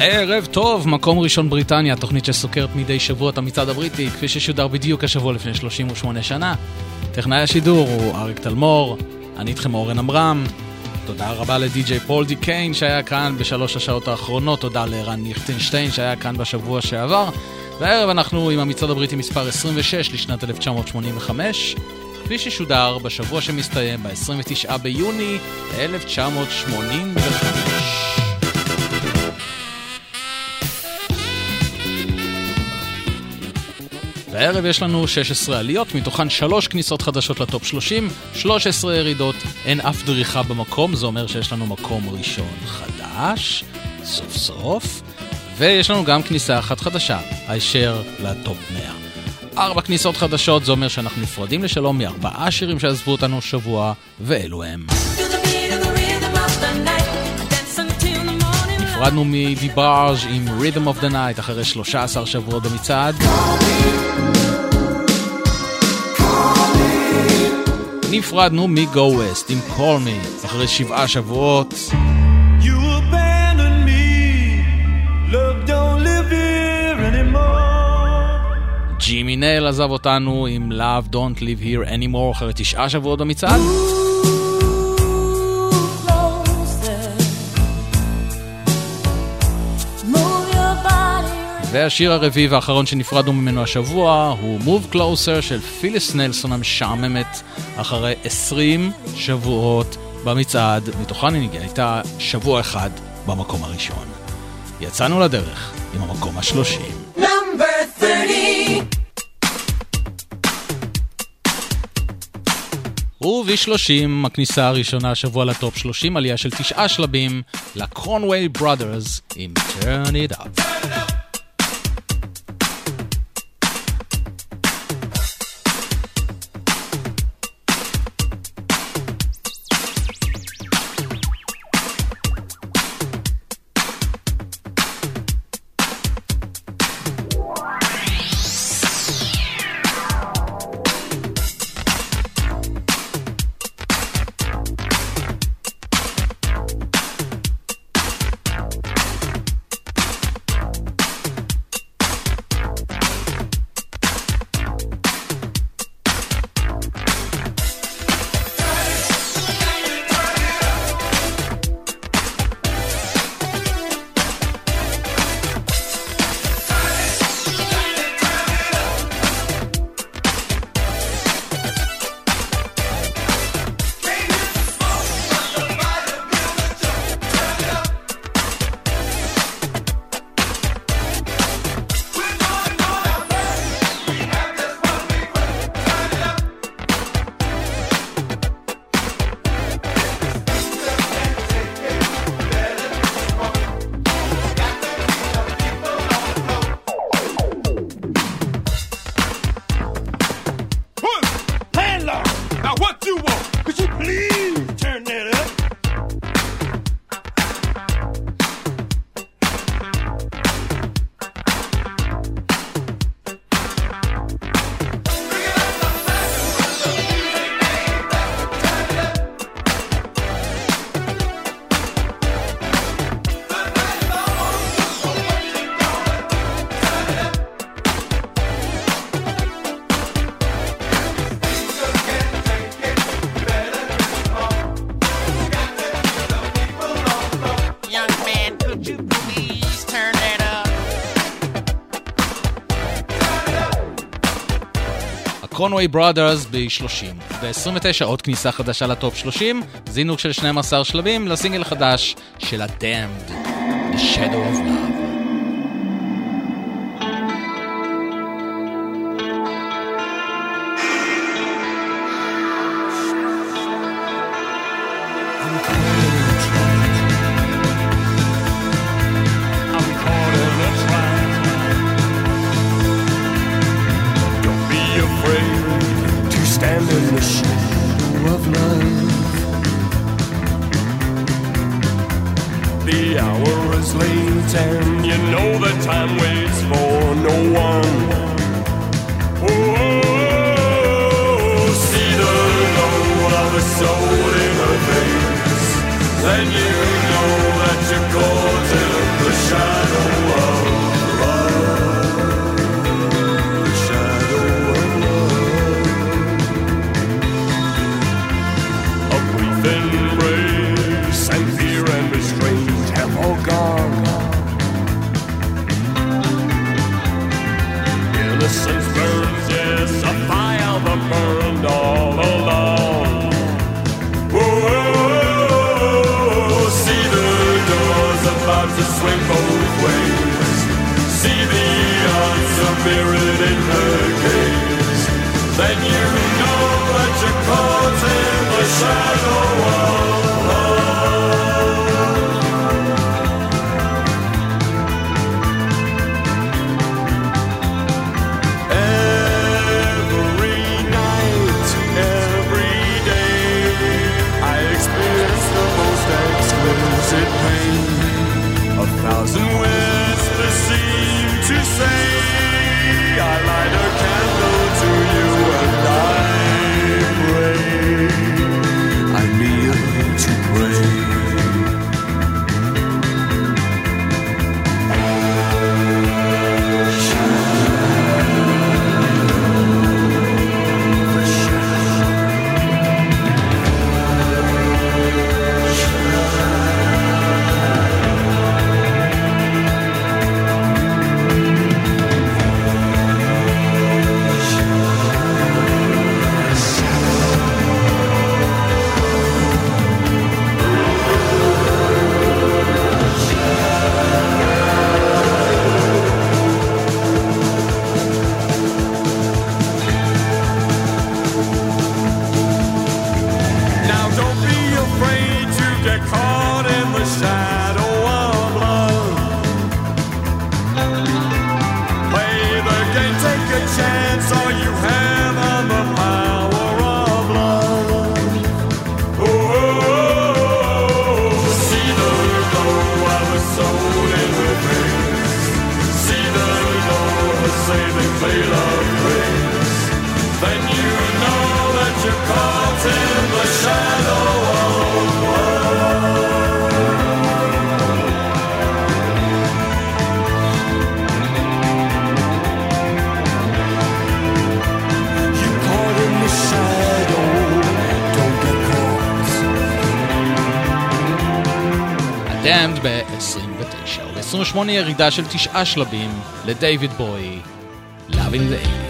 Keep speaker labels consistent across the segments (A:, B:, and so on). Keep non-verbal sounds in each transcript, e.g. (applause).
A: ערב טוב, מקום ראשון בריטניה, תוכנית שסוקרת מדי שבוע את המצעד הבריטי, כפי ששודר בדיוק השבוע לפני 38 שנה. טכנאי השידור הוא אריק תלמור, אני איתכם אורן עמרם. תודה רבה לדי.ג'יי פול די קיין שהיה כאן בשלוש השעות האחרונות, תודה לערן ליכטנשטיין שהיה כאן בשבוע שעבר. והערב אנחנו עם המצעד הבריטי מספר 26 לשנת 1985, כפי ששודר בשבוע שמסתיים ב-29 ביוני 1985. והערב יש לנו 16 עליות, מתוכן 3 כניסות חדשות לטופ 30, 13 ירידות, אין אף דריכה במקום, זה אומר שיש לנו מקום ראשון חדש, סוף סוף, ויש לנו גם כניסה אחת חדשה, הישר לטופ 100. ארבע כניסות חדשות, זה אומר שאנחנו נפרדים לשלום מארבעה שירים שעזבו אותנו שבוע, ואלו הם. נפרדנו מדיברג' עם Rhythm of the Night אחרי 13 שבועות במצעד. נפרדנו מ-Go West עם Call Me אחרי שבעה שבועות. ג'ימי נייל עזב אותנו עם Love Don't Live Here Anymore אחרי תשעה שבועות במצעד. והשיר הרביעי והאחרון שנפרדנו ממנו השבוע הוא Move Closer של פיליס נלסון המשעממת אחרי 20 שבועות במצעד, מתוכן היא הייתה שבוע אחד במקום הראשון. יצאנו לדרך עם המקום השלושים. וב-30 הכניסה הראשונה השבוע לטופ 30, עלייה של תשעה שלבים לקרונווי ברודרס עם Turn It Up. קרונווי ברודרס ב-30. ב-29 עוד כניסה חדשה לטופ 30, זינוק של 12 שלבים לסינגל חדש של ה-Damned, The Shadow of Love. Damned ב-29, וב-28 ירידה של תשעה שלבים לדייוויד בוי, Loving the
B: 80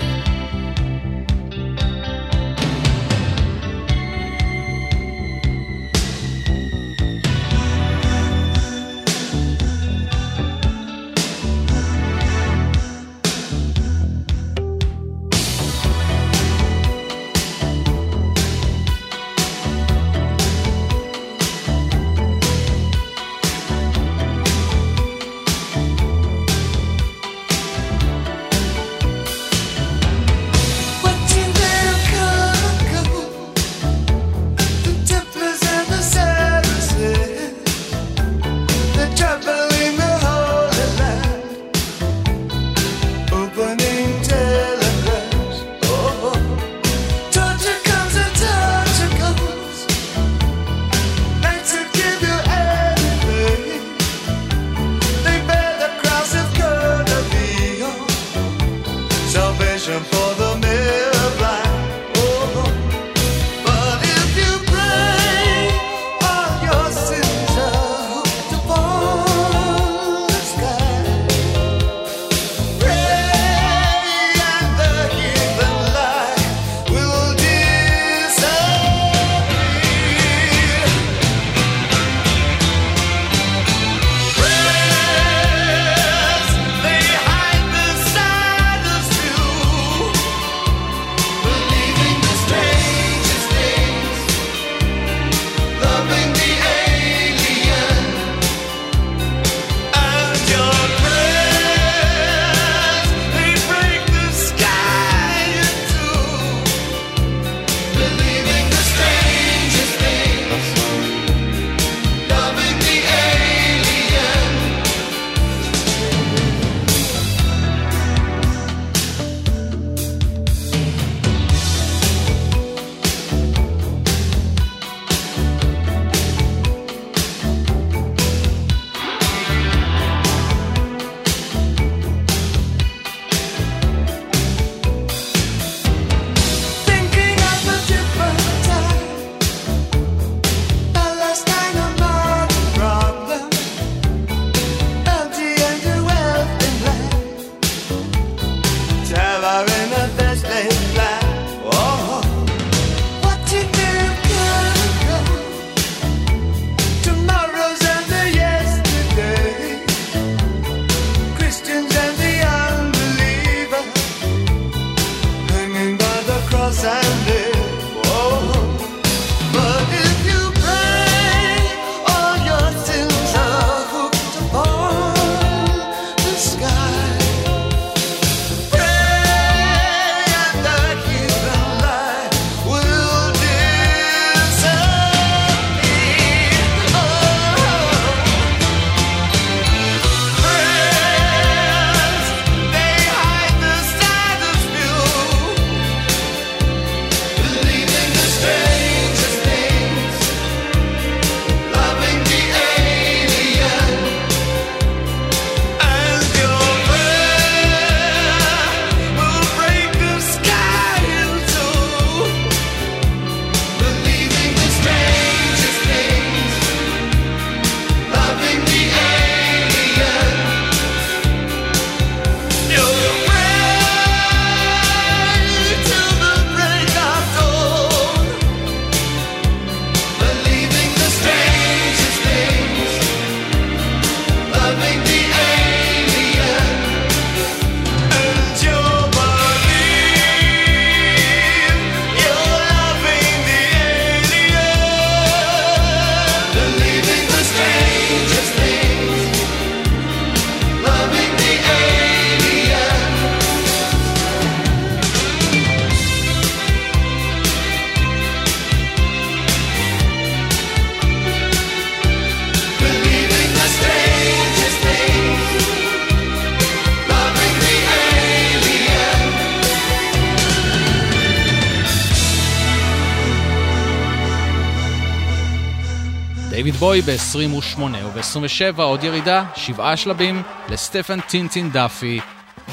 B: בוי ב-28 וב-27 עוד ירידה, שבעה שלבים לסטפן טינטין דאפי.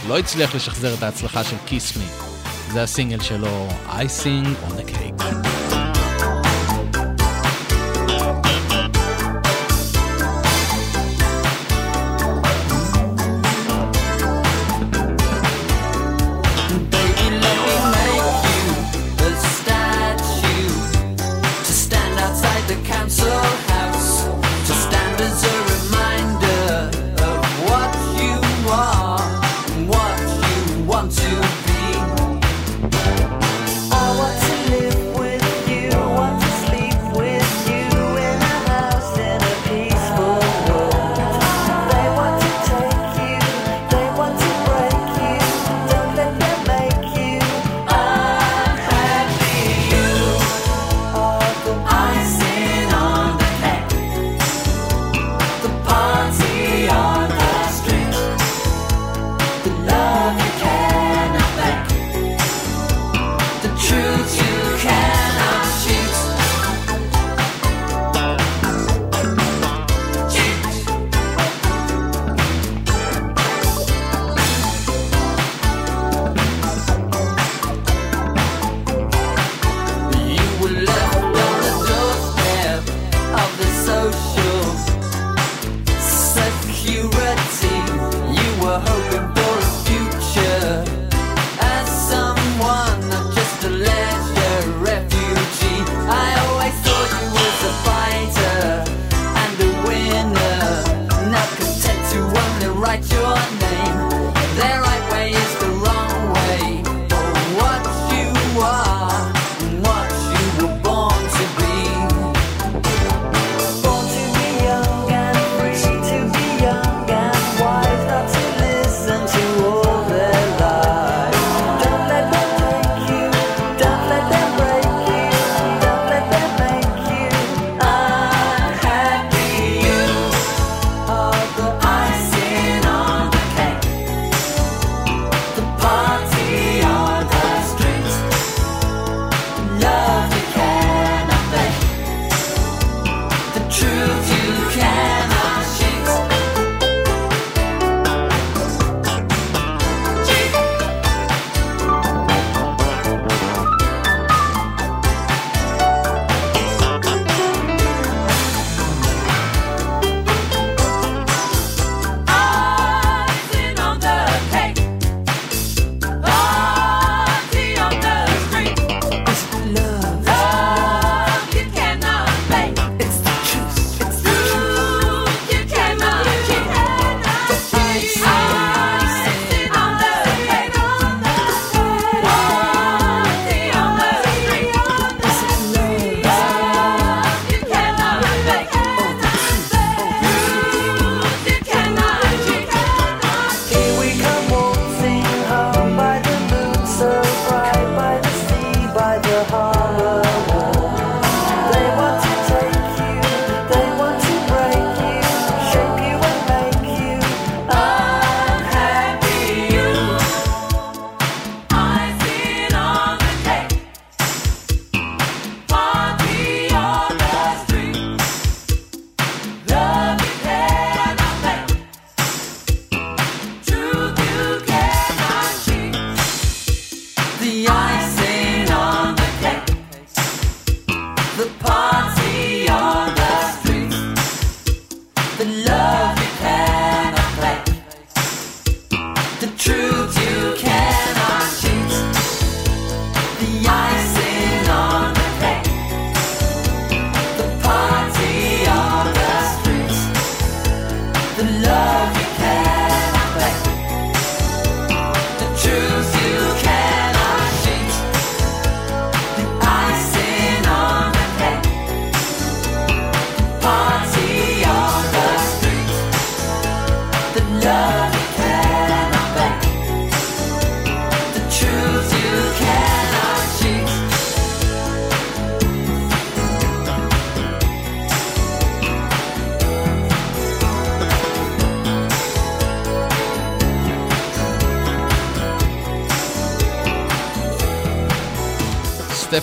B: לא הצליח לשחזר את ההצלחה של כיס מי. זה הסינגל שלו, I sing on the cake.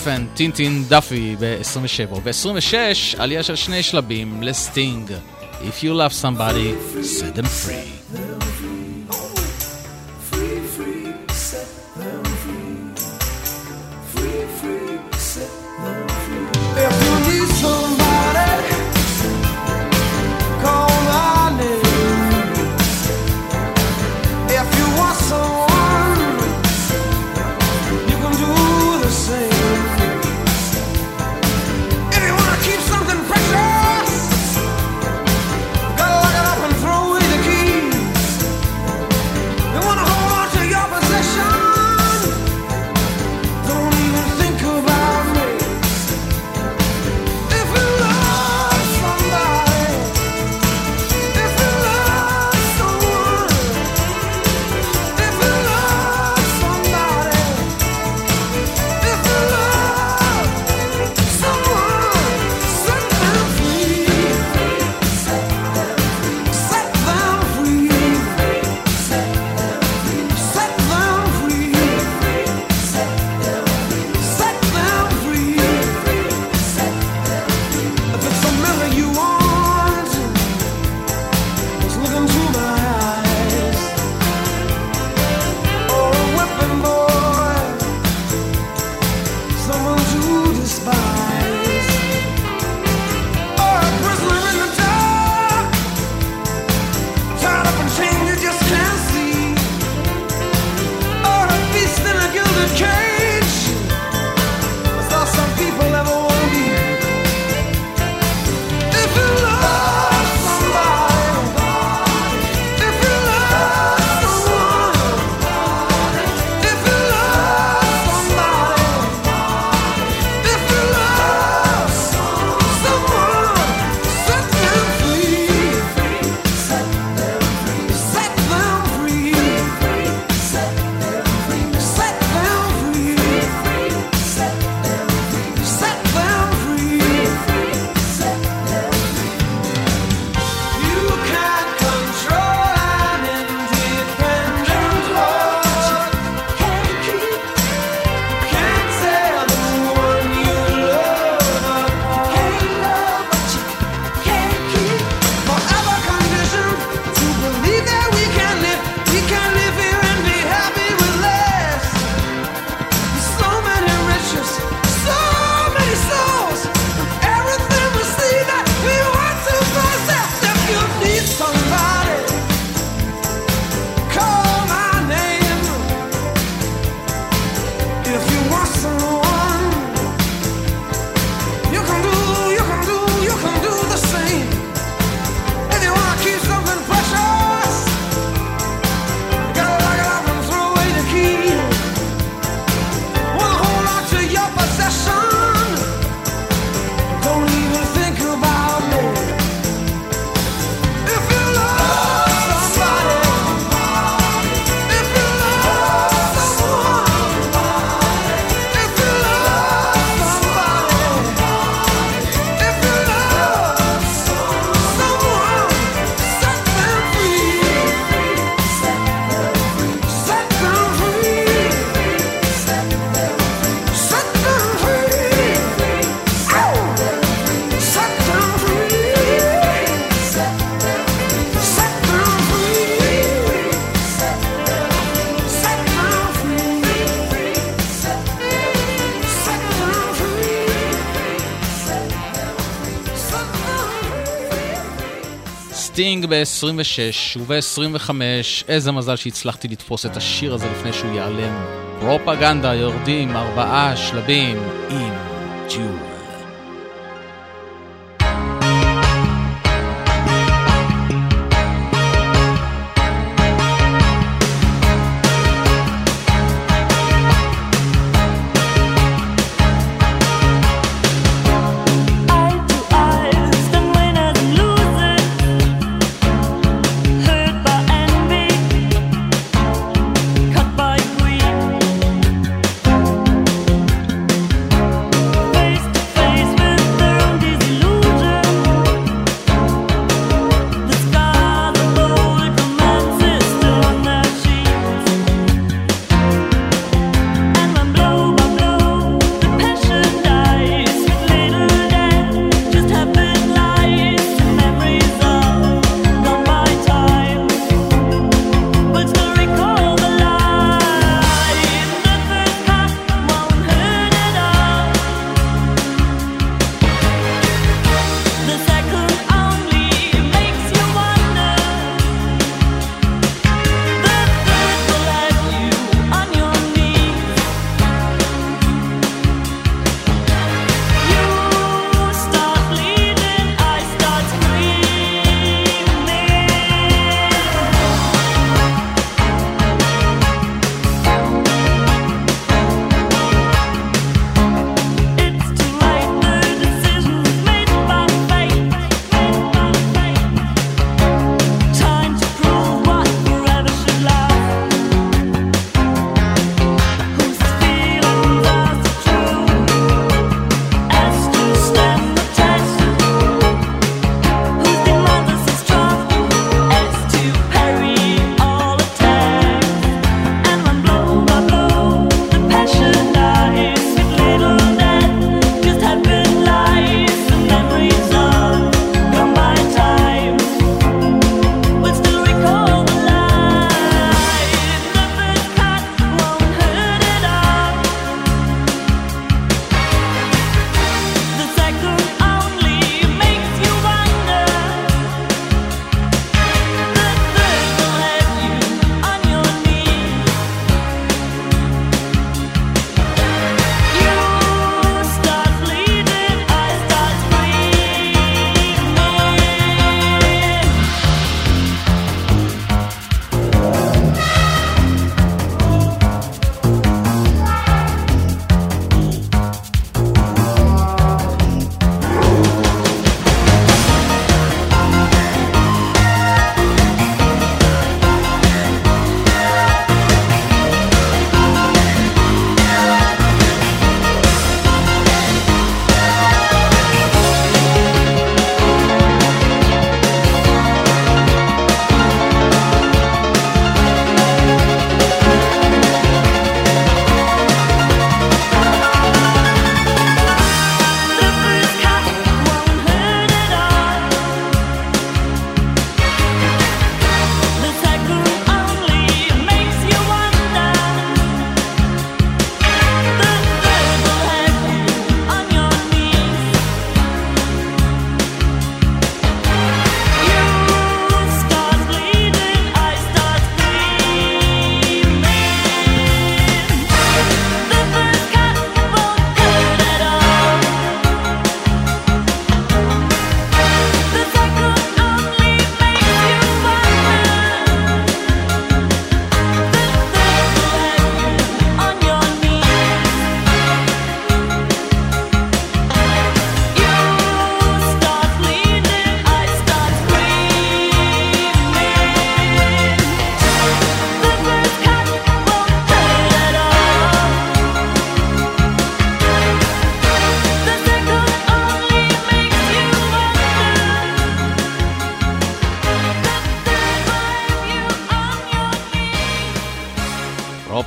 C: סטפן טינטין דאפי ב-27. וב-26 עלייה של שני שלבים לסטינג. If you love somebody, set them free. סטינג ב-26 וב-25, איזה מזל שהצלחתי לתפוס את השיר הזה לפני שהוא ייעלם. פרופגנדה יורדים ארבעה שלבים עם ג'ול.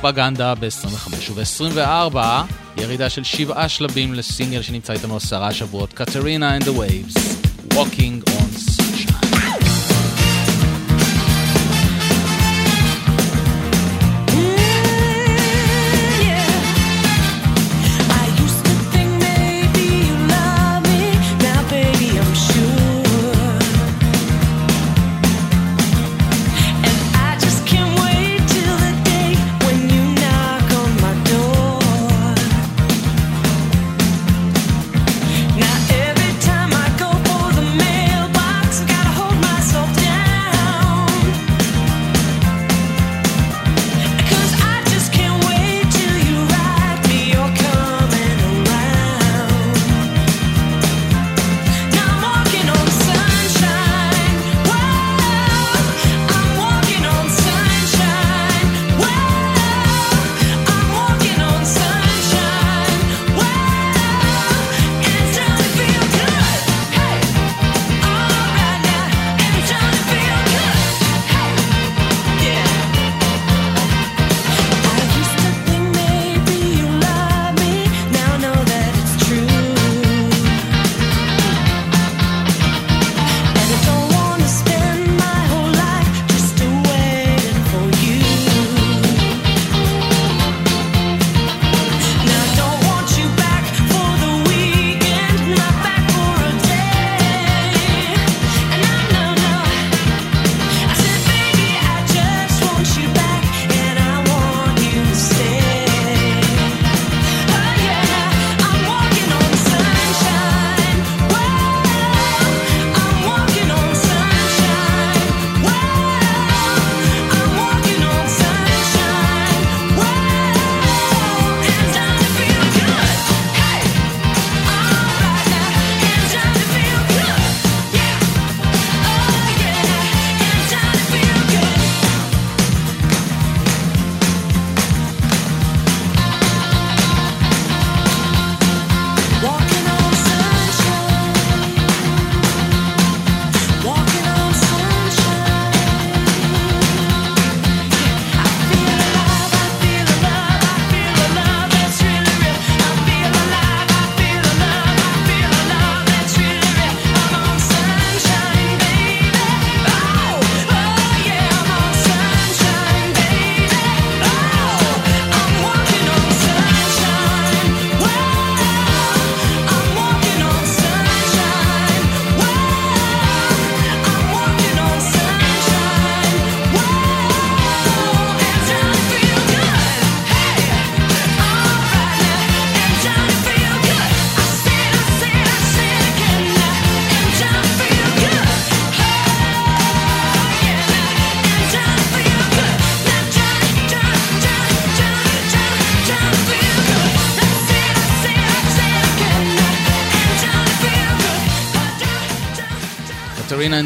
D: פרופגנדה ב-25 וב-24, ירידה של שבעה שלבים לסינגל שנמצא איתנו עשרה שבועות, קטרינה and the Waves, Walking on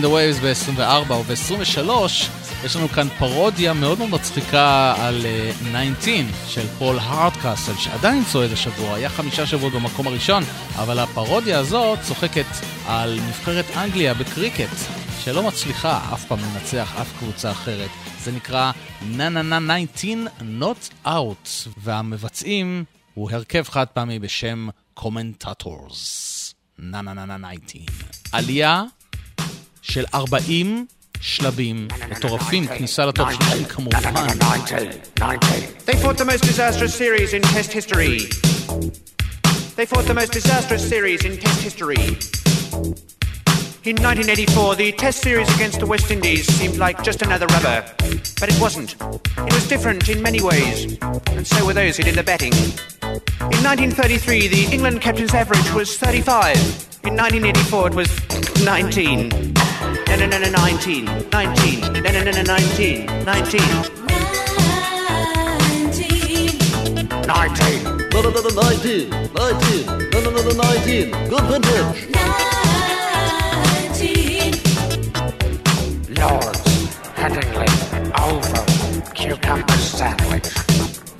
D: the Waves ב-24 או ב-23, יש לנו כאן פרודיה מאוד מאוד מצחיקה על אה, 19 של פול הארדקאסל, שעדיין צועד השבוע, היה חמישה שבועות במקום הראשון, אבל הפרודיה הזאת צוחקת על נבחרת אנגליה בקריקט, שלא מצליחה אף פעם לנצח אף קבוצה אחרת. זה נקרא N-N-N 19 Not Out, והמבצעים הוא הרכב חד פעמי בשם Commentators. N-N-N-N 19. עלייה של 40 שלבים מטורפים, כניסה לטופ 30 כמובן.
E: They fought the most disastrous series in Test history. They fought the most disastrous series in Test history. In 1984, the Test series against the West Indies seemed like just another rubber. But it wasn't. It was different in many ways, and so were those who did the betting. In 1933, the England captain's average was 35. In 1984, it was 19. No, no, no, no, 19. 19. No, no, no, no, 19. 19. 19.
F: No, no, no, no, 19. 19. No, no, no, no, 19. Good vintage. 19.
E: Lords, Headingley, Oval, Cucumber Sandwich.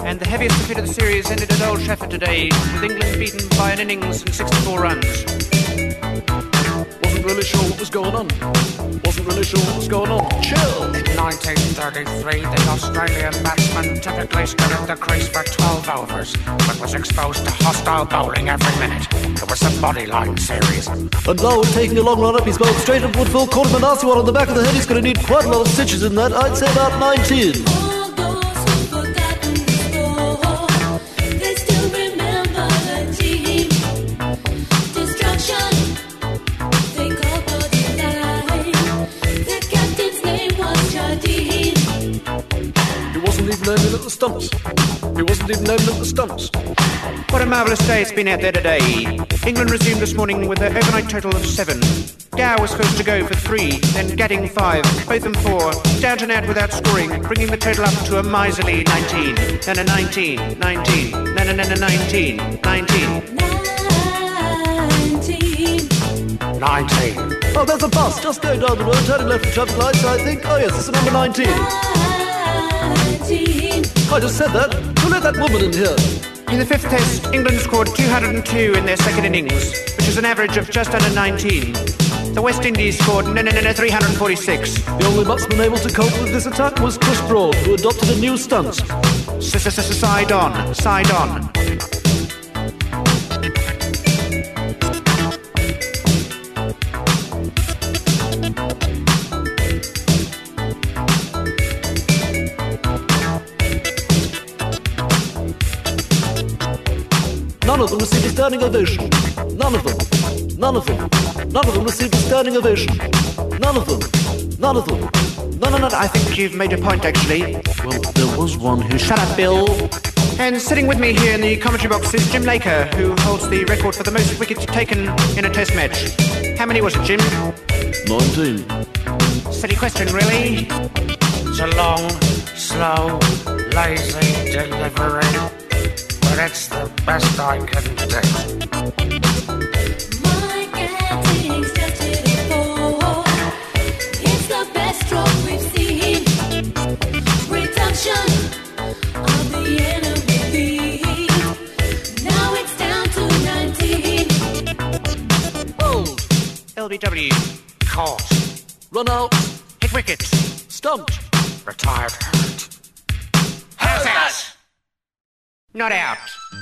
E: And the heaviest defeat of the series ended at Old Trafford today, with England beaten by an innings and 64 runs.
F: Wasn't really sure what was going on. Wasn't really sure what was going on. Chill.
E: In 1933, the Australian batsman typically stood at the crease for 12 overs, but was exposed to hostile bowling every minute. It was a bodyline series.
F: And now taking a long run up, he's bowled straight up Woodville, caught him a nasty one on the back of the head. He's going to need quite a lot of stitches in that. I'd say about 19. At the stumps. He wasn't even aiming at the stumps.
E: What a marvellous day it's been out there today. England resumed this morning with an overnight total of seven. Gow was supposed to go for three, then Gadding five, both Botham four, Downton out without scoring, bringing the total up to a miserly 19. Then a 19, 19, then a, then a 19, 19.
D: 19.
E: 19.
F: Oh, there's a bus just going down the road, turning left for traffic lights, I think. Oh, yes, it's the number 19.
D: 19.
F: I just said that. Who let that woman in here?
E: In the fifth test, England scored 202 in their second innings, which is an average of just under 19. The West Indies scored no, no, no, no, 346.
F: The only batsman able to cope with this attack was Chris Broad, who adopted a new stance.
E: S- s- s- Side on, side on.
F: None of them received a standing ovation. None of them. None of them. None of them received a standing ovation. None of them. None of them.
E: No, no, no, I think you've made a point, actually.
G: Well, there was one who
E: Shut up, Bill. And sitting with me here in the commentary box is Jim Laker, who holds the record for the most wickets taken in a test match. How many was it, Jim?
G: 19.
E: Silly question, really. It's a long, slow, lazy delivery, but it's the best I can do.
D: My Gadding's tested it for. It's the best stroke we've seen. Reduction of the enemy lead. Now it's down to 19.
F: Hold.
E: LBW, caught,
F: Run out.
E: hit wicket,
F: Stumped.
E: retired hurt. How's that? Not out.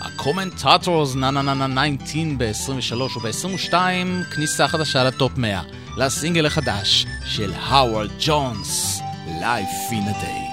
A: ה Commentators N-N-N-N 19 ב-23 וב-22 כניסה חדשה לטופ 100 לסינגל החדש של האוורד ג'ונס Life in
H: One Day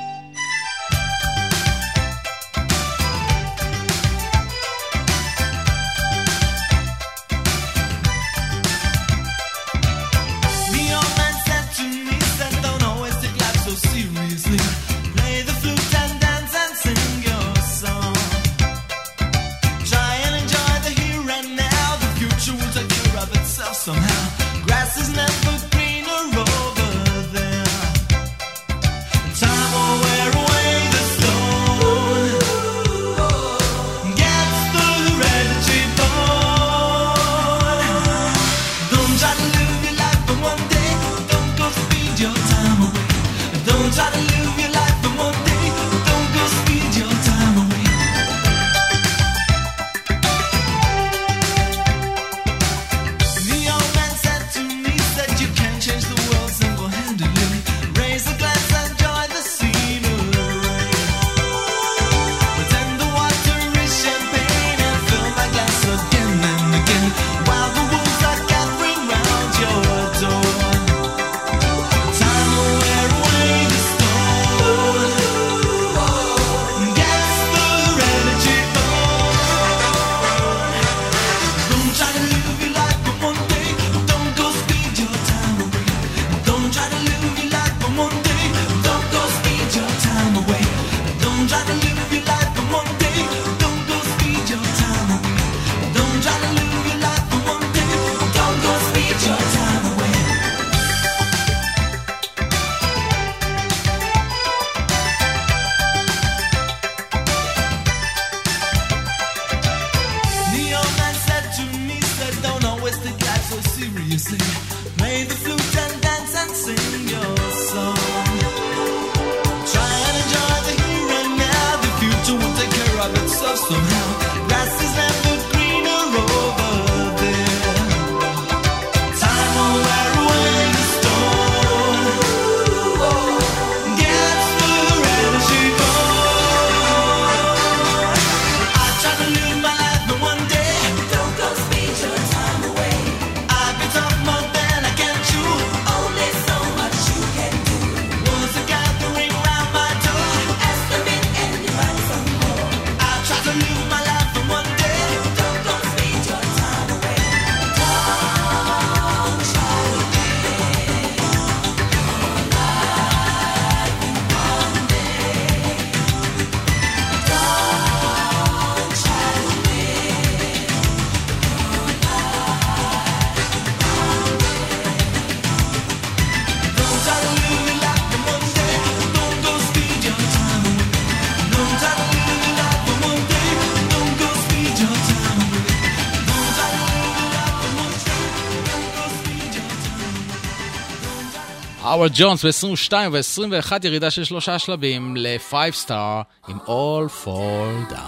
I: האוורד ג'ונס ב-22 ו-21 ירידה של שלושה שלבים ל-5 star עם All Fall Down.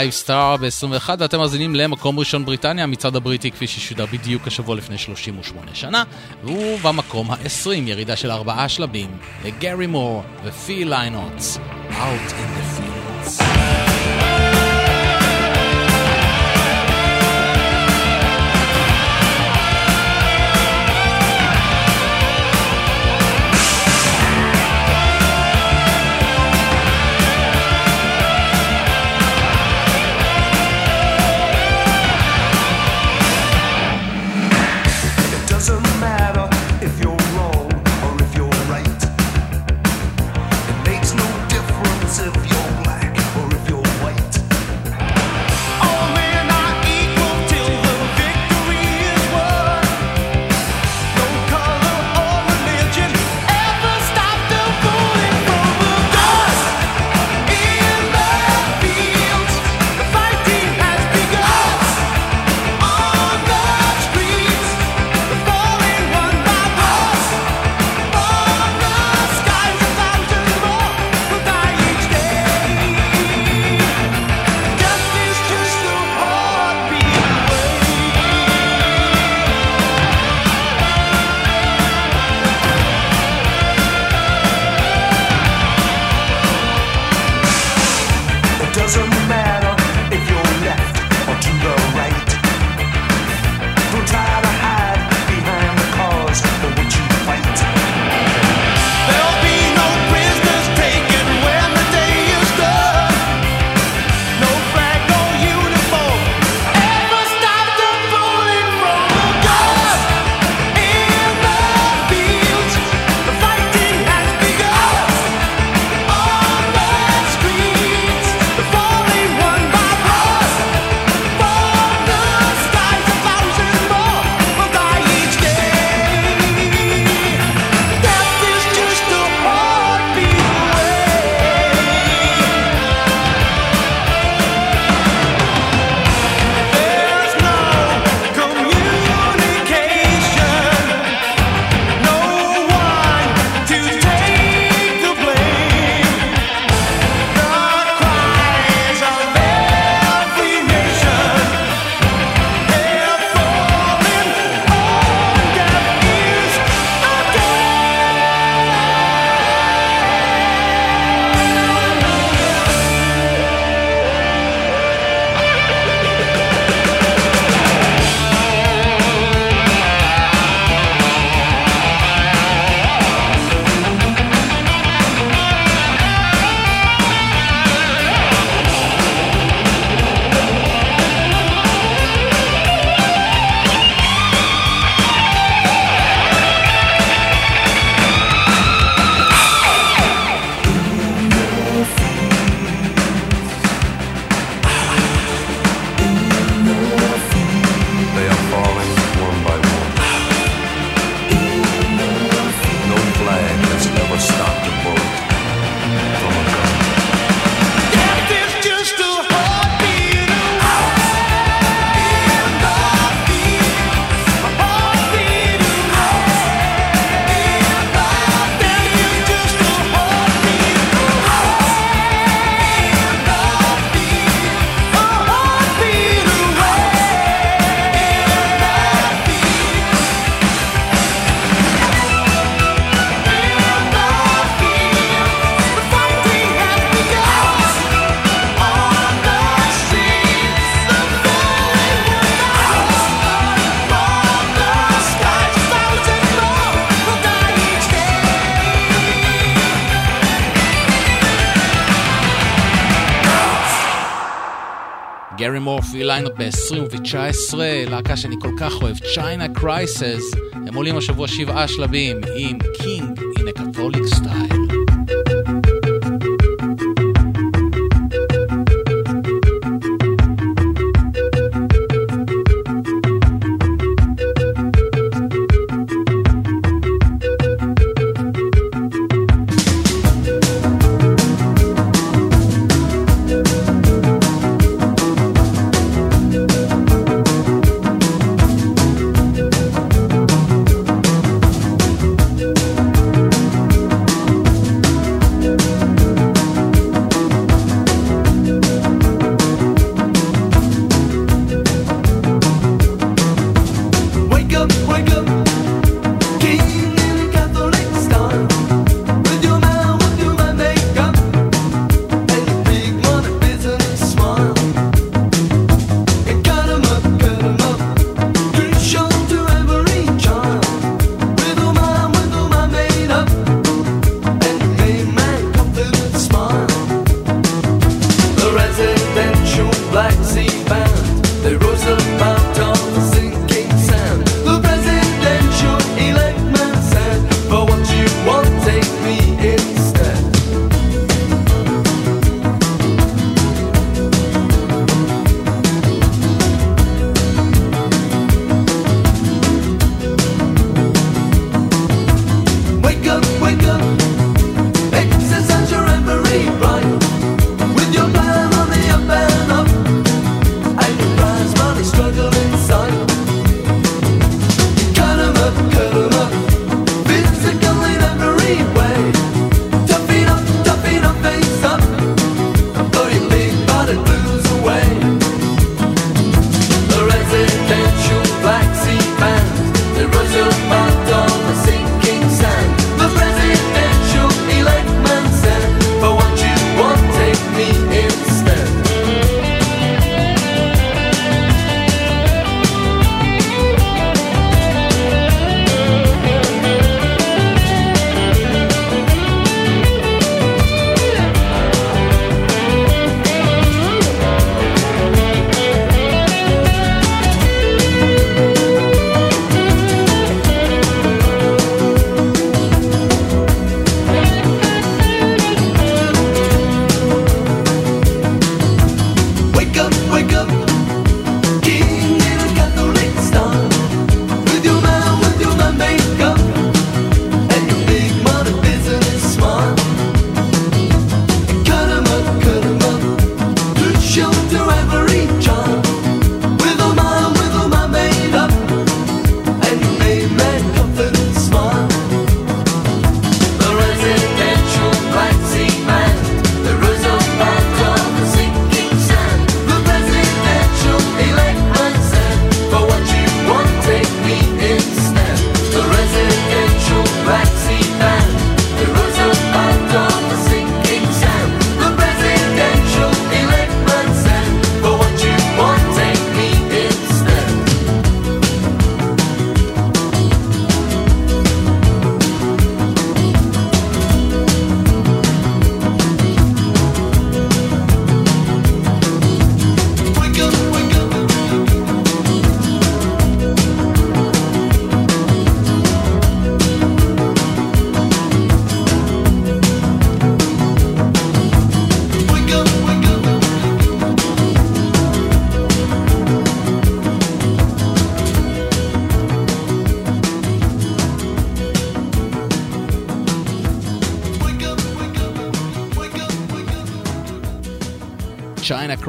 I: 5 star ב-21 ואתם מאזינים למקום ראשון בריטניה, המצעד הבריטי כפי ששודר בדיוק השבוע לפני 38 שנה, והוא במקום ה-20, ירידה של ארבעה שלבים לגרי מור ופיל ליינוט, Out in the
B: ופיל ליינוט ב-20 19, להקה שאני כל כך אוהב, China Crisis, הם עולים השבוע שבעה שלבים עם King in a Catholic Style.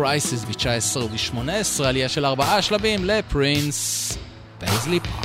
B: Crisis ב-19 ל-18, עלייה של ארבעה שלבים לפרינס פייזלי פארק.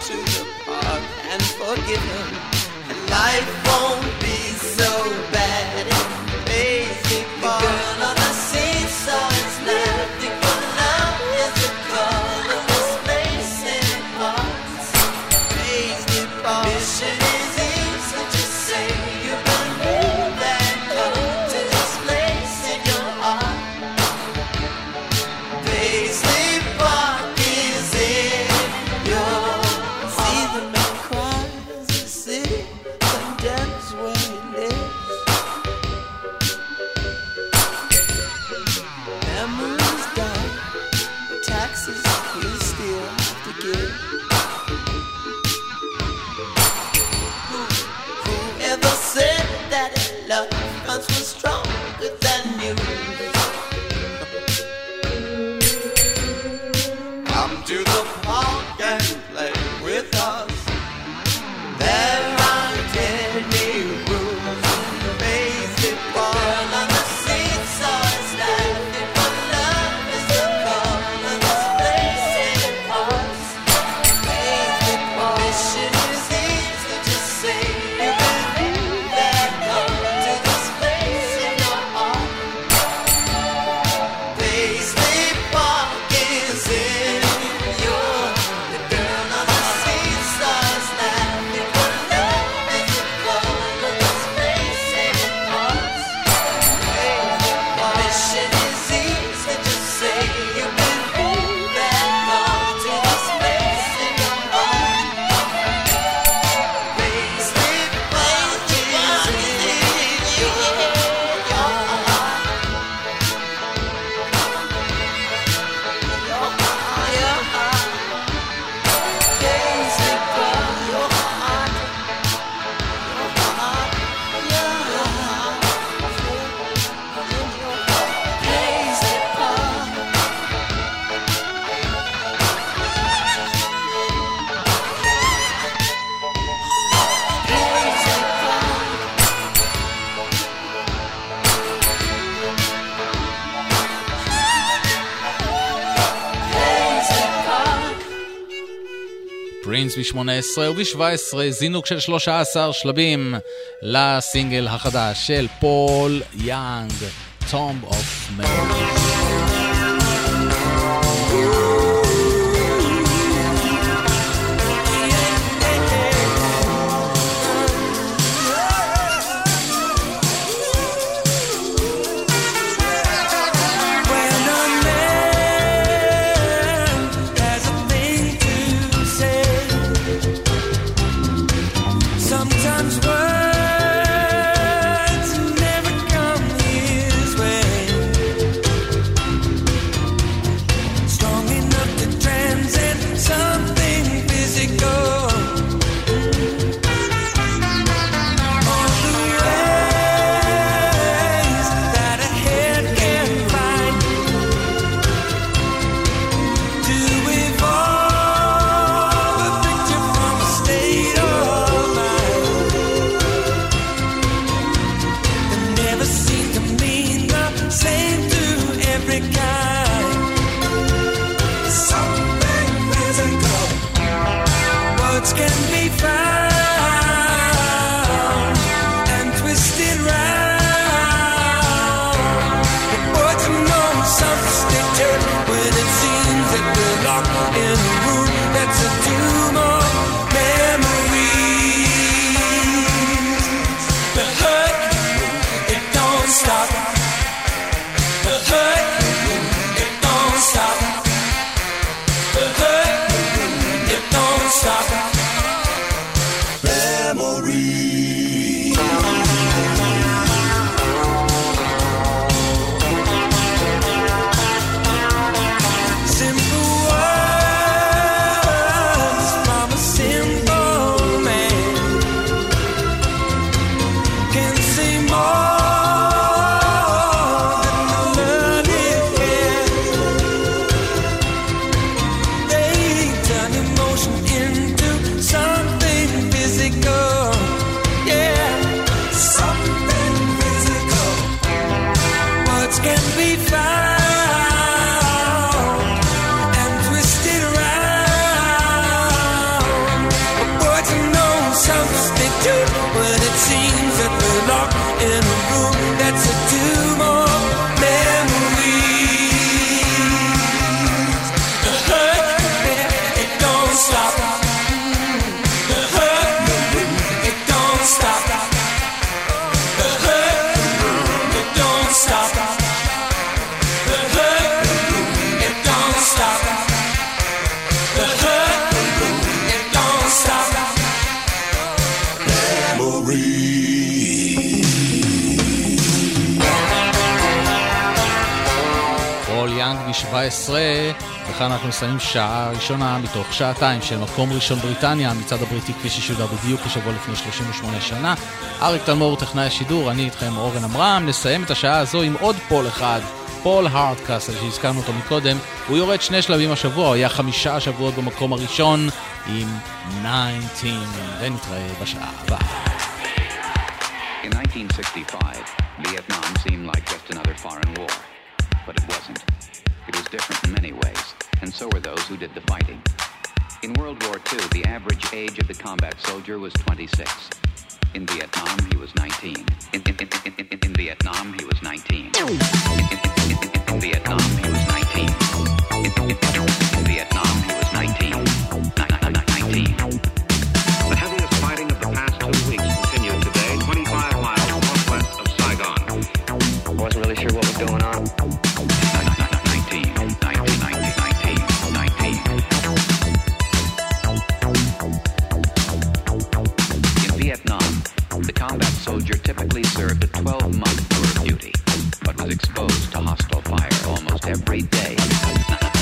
J: to the park and forgive him. And life won't be so bad.
A: 18 וב-17 זינוק של 13 שלבים לסינגל החדש של פול יאנג, Tomb of
H: Man. dark in the room. That's a
A: 17, וכאן אנחנו מסיימים שעה ראשונה מתוך שעתיים של מקום ראשון בריטניה, המצעד הבריטי כפי ששודר בדיוק השבוע לפני 38 שנה. אריק תלמור, טכנאי השידור, אני איתכם אורן עמרם. נסיים את השעה הזו עם עוד פול אחד, פול הארדקאסל שהזכרנו אותו מקודם. הוא יורד שני שלבים השבוע, הוא היה חמישה שבועות במקום הראשון עם 19, ונתראה בשעה הבאה.
K: In 1965, Vietnam seemed like just another foreign war. But it wasn't. It was different in many ways, and so were those who did the fighting. In World War II, the average age of the combat soldier was 26. In Vietnam, he was 19. In, in, in, in, Vietnam, he was 19. Soldier typically served a 12-month tour of duty, but was exposed to hostile fire almost every day. (laughs)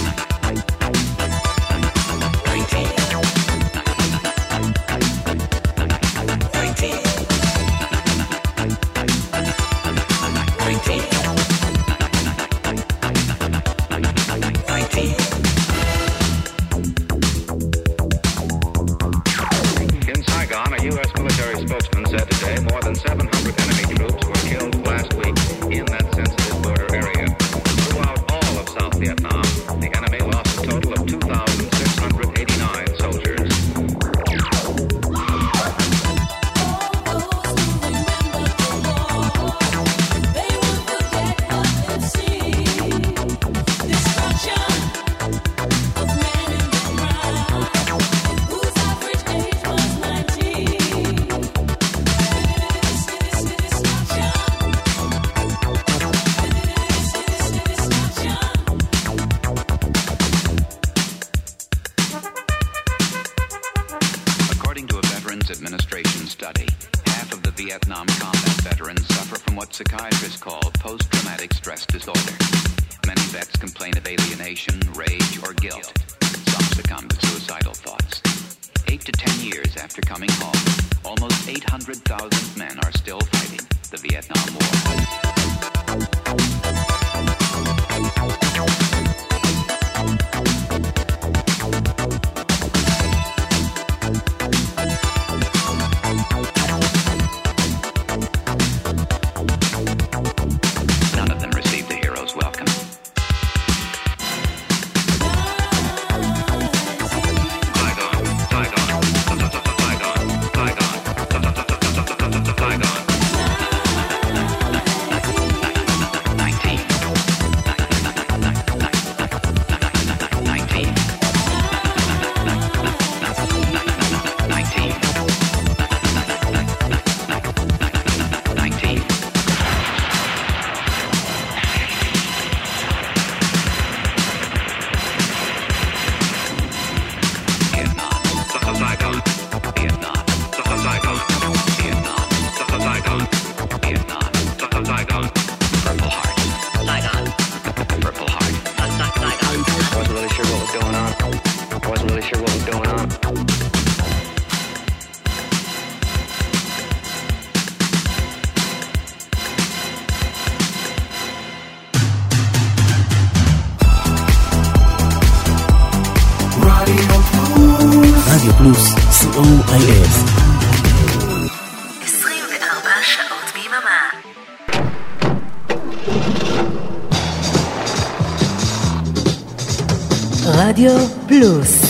G: רדיו פלוס.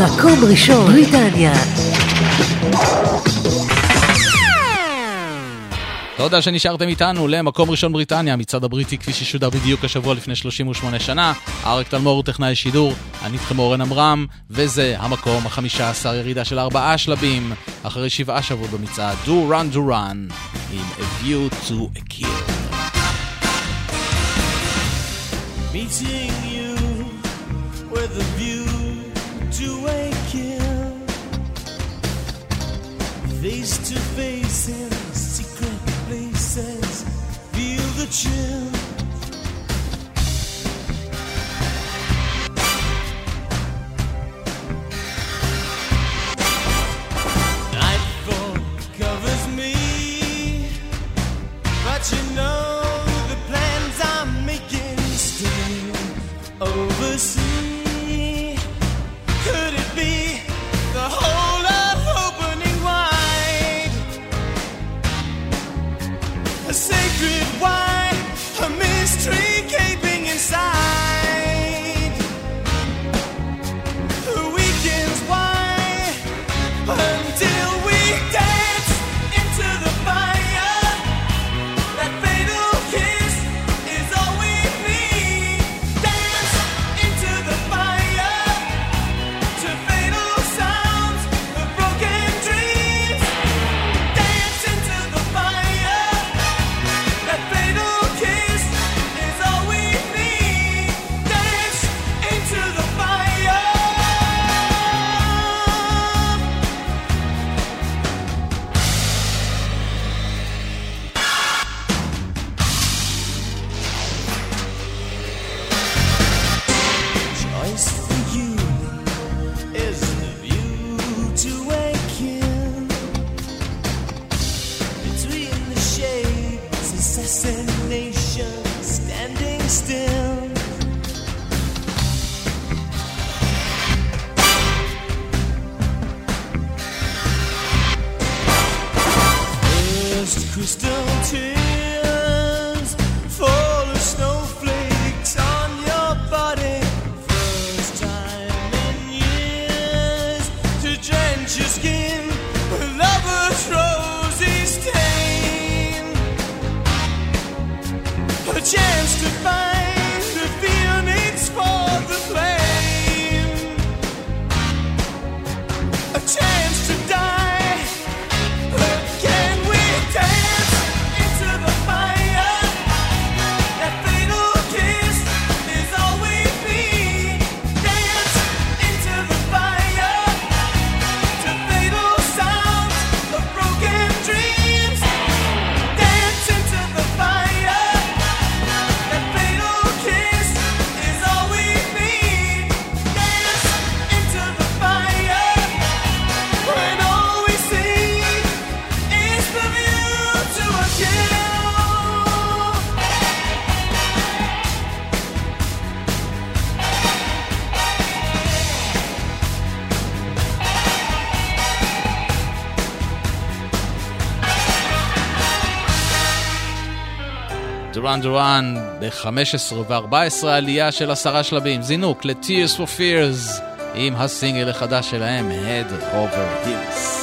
L: מקום ראשון בריטניה.
A: תודה שנשארתם איתנו למקום ראשון בריטניה, מצעד הבריטי כפי ששודר בדיוק השבוע לפני 38 שנה. אריק תלמור הוא טכנאי שידור, אני איתכם אורן עמרם, וזה המקום החמישה עשר ירידה של ארבעה שלבים, אחרי שבעה שבועות במצעד Do Run Do Run, עם
H: A View to a Kill.
A: דוראן דוראן ב-15 ו-14 עלייה של עשרה שלבים, זינוק ל-Tears for Fears עם הסינגל החדש שלהם, Head Over Heels.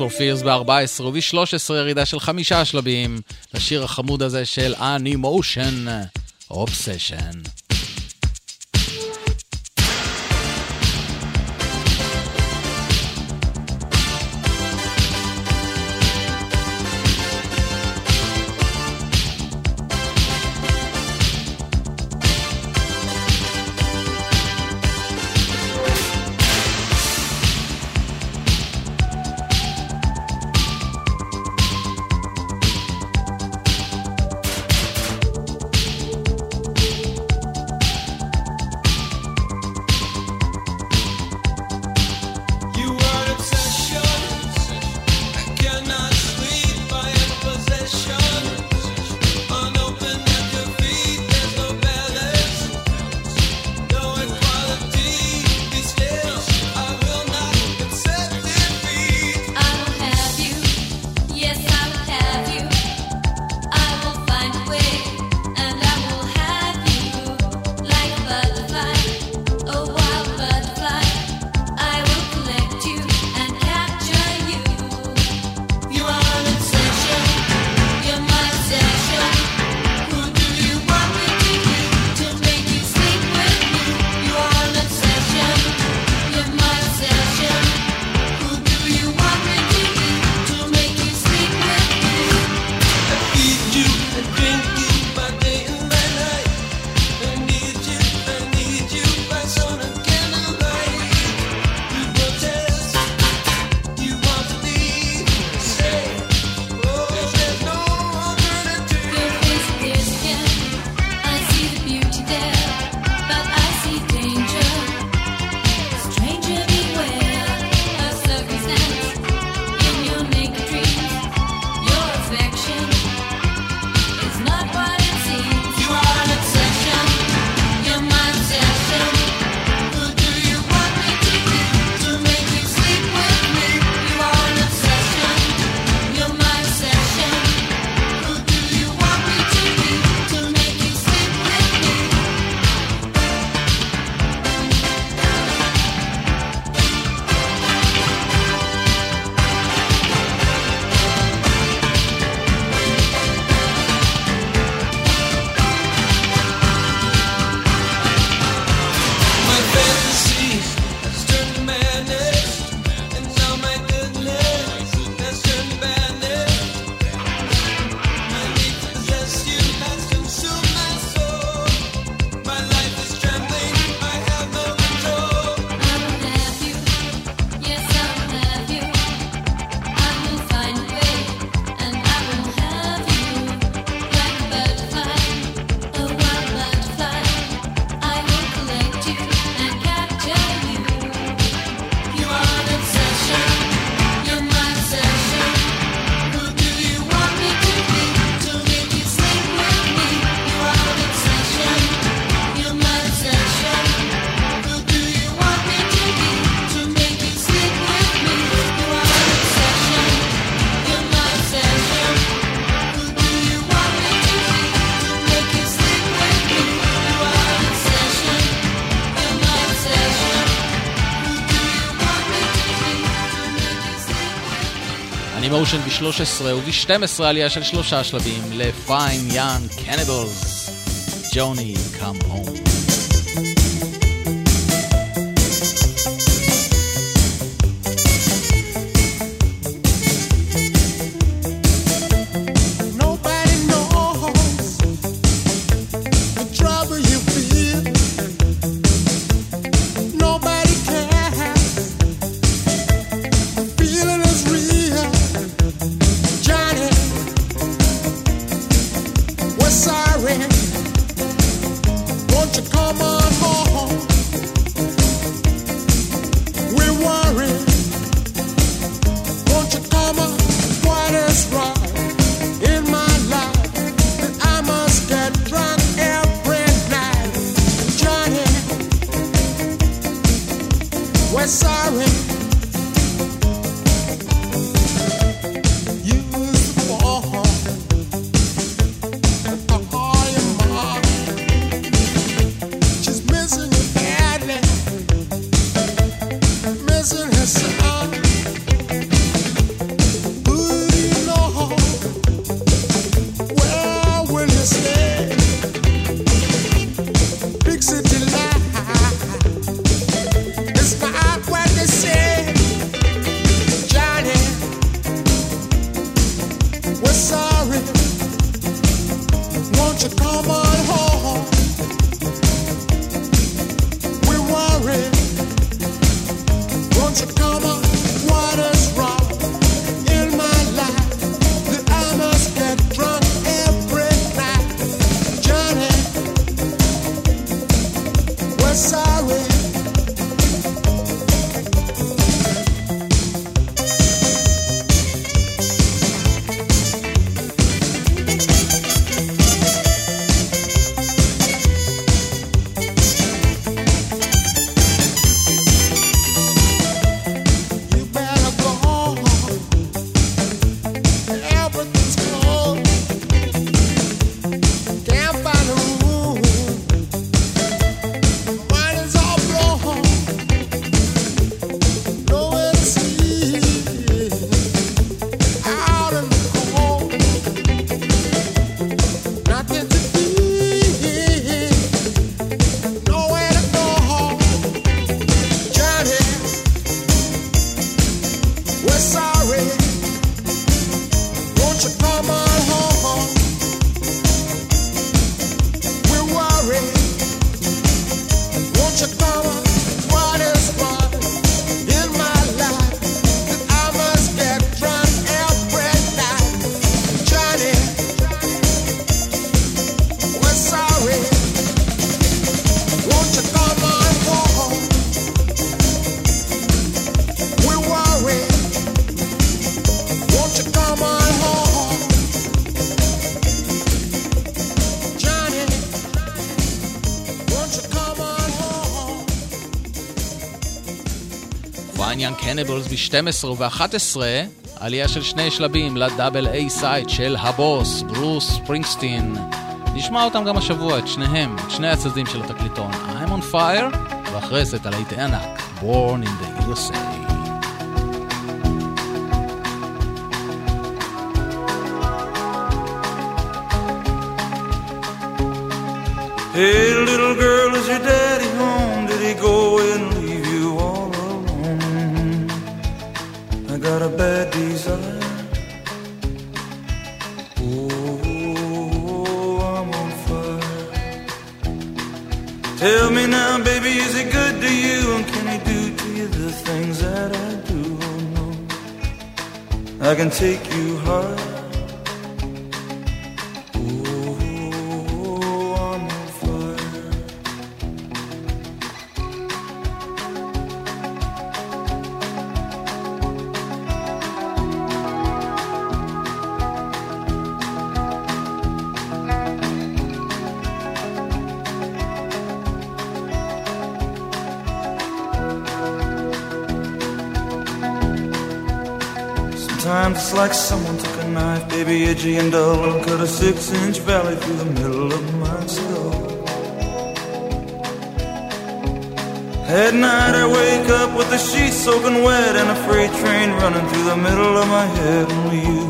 H: פור פירס ב-14 וב-13 ירידה של חמישה שלבים לשיר החמוד הזה של Animation Obsession. מושן ב-13 וב-12 עלייה של שלושה שלבים ל-Fine Young Cannibals, ג'וני,
C: come home.
A: קניבלס ב-12 וב-11, עלייה של שני שלבים לדאבל איי סייד של הבוס, ברוס ספרינגסטין. נשמע אותם גם השבוע, את שניהם, את שני הצדדים של התקליטון, I'm on fire, ואחרי זה את הלהיטי ענק, Born in the USA.
M: Hey, little girl, is your daddy I can take and dull, and cut a six-inch valley through the middle of my skull. At night I wake up with the sheets soaking wet and a freight train running through the middle of my head. Only you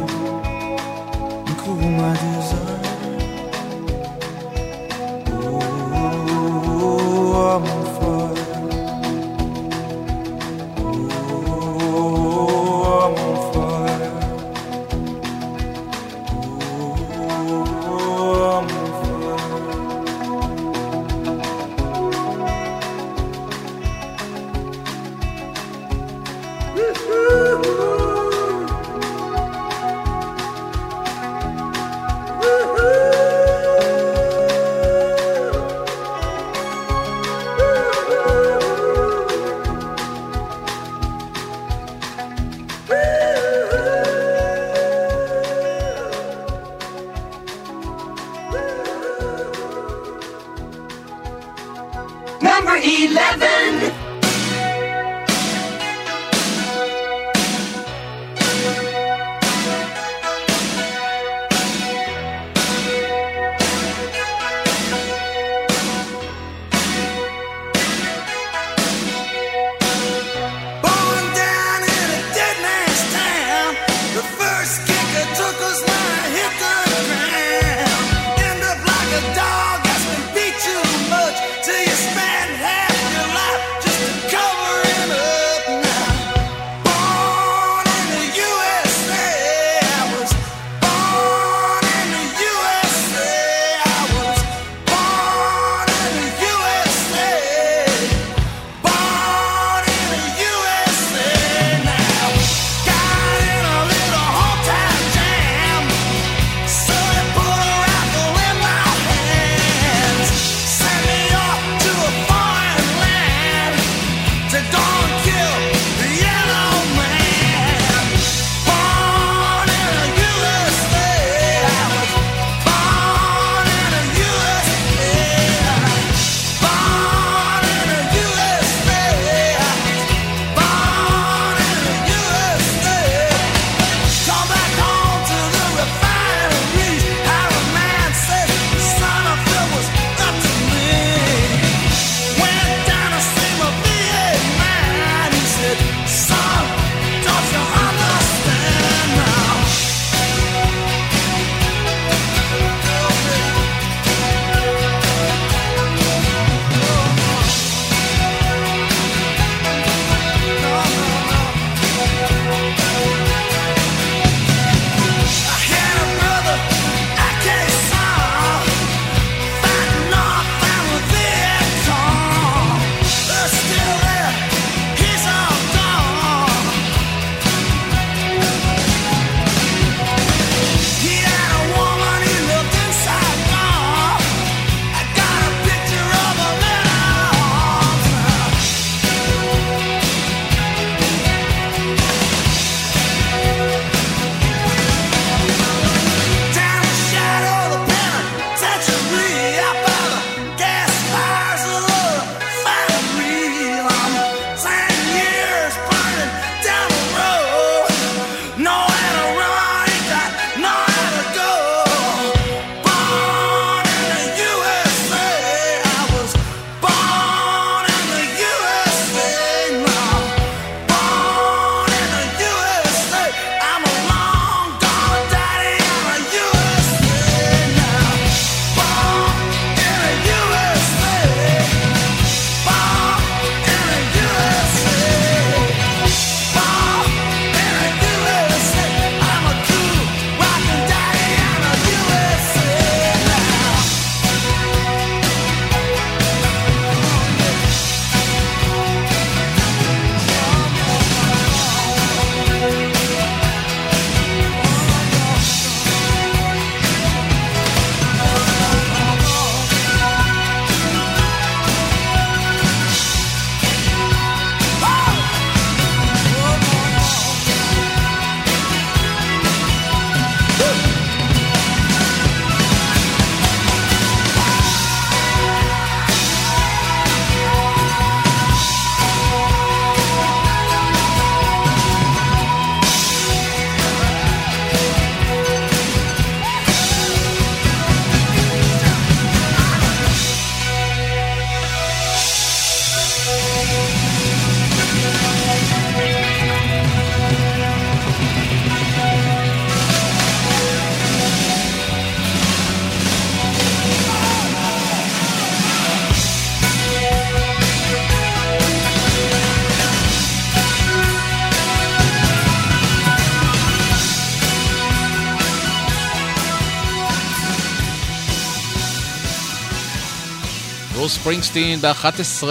N: ספרינגסטין ב-11,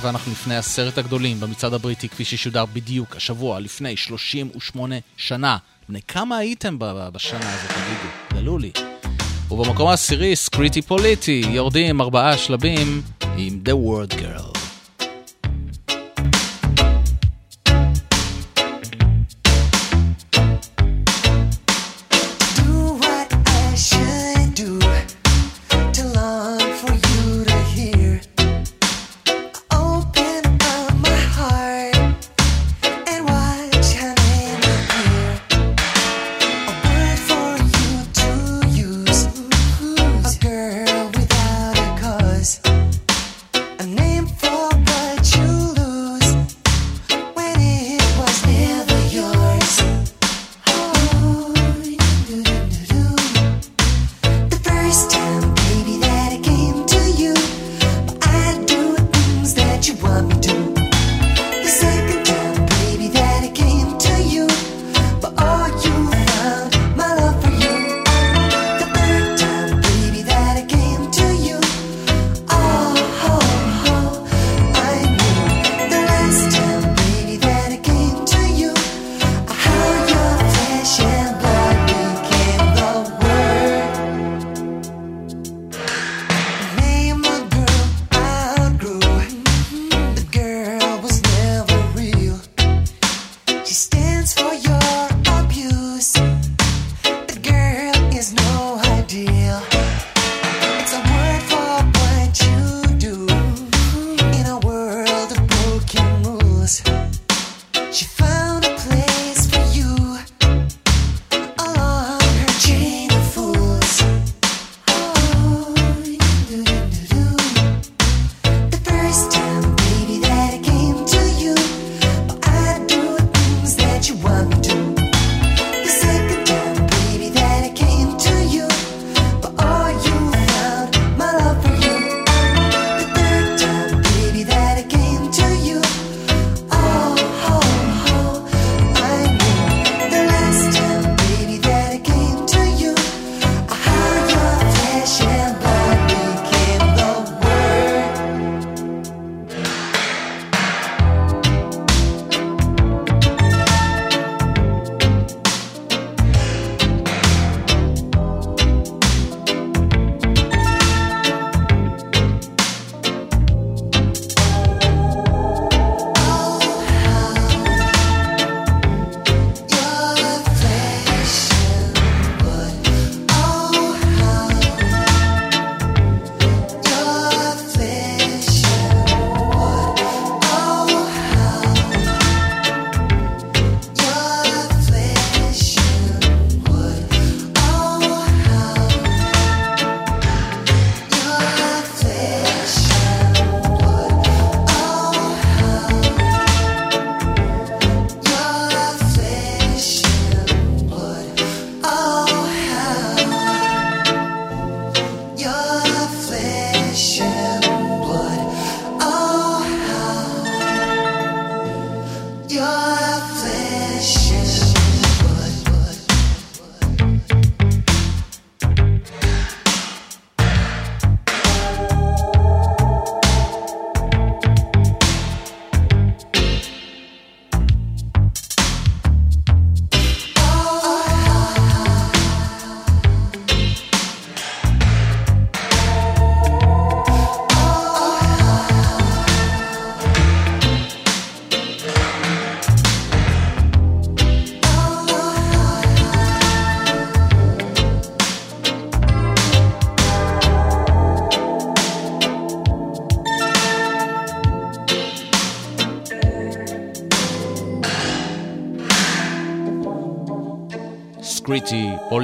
N: ואנחנו לפני עשרת הגדולים במצעד הבריטי, כפי ששודר בדיוק השבוע, לפני 38 שנה. בני כמה הייתם בשנה הזאת, תגידו? גלו לי. ובמקום העשירי, סקריטי פוליטי, יורדים ארבעה שלבים עם The
A: World
N: Girls.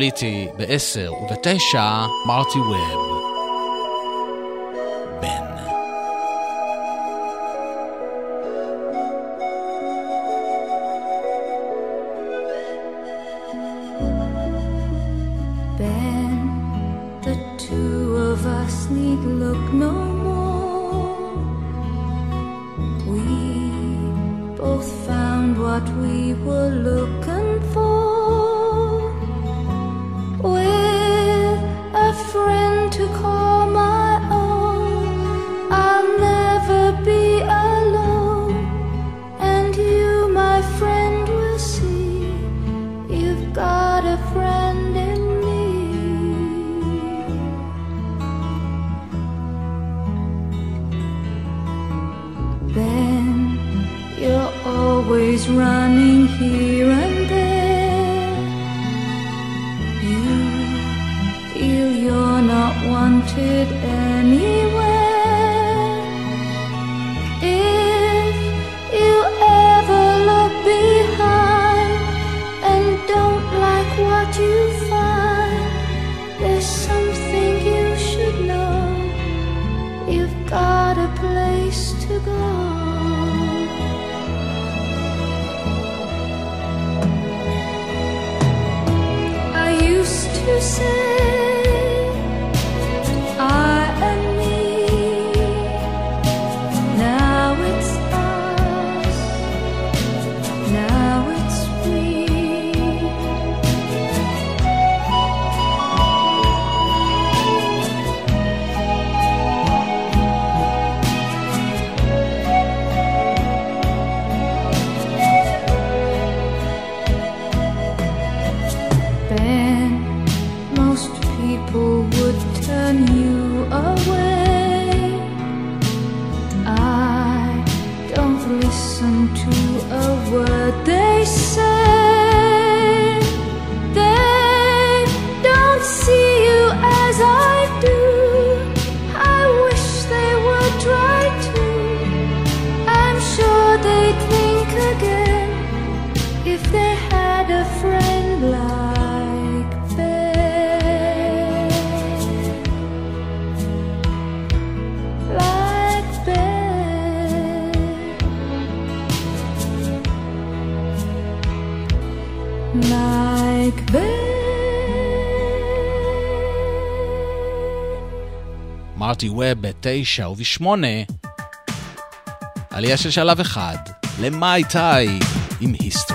N: הפוליטי ב-10 וב-9, מרטי ווב.
A: 9 וב-8 עלייה של שלב אחד למאי טאי עם
B: היסטוריה.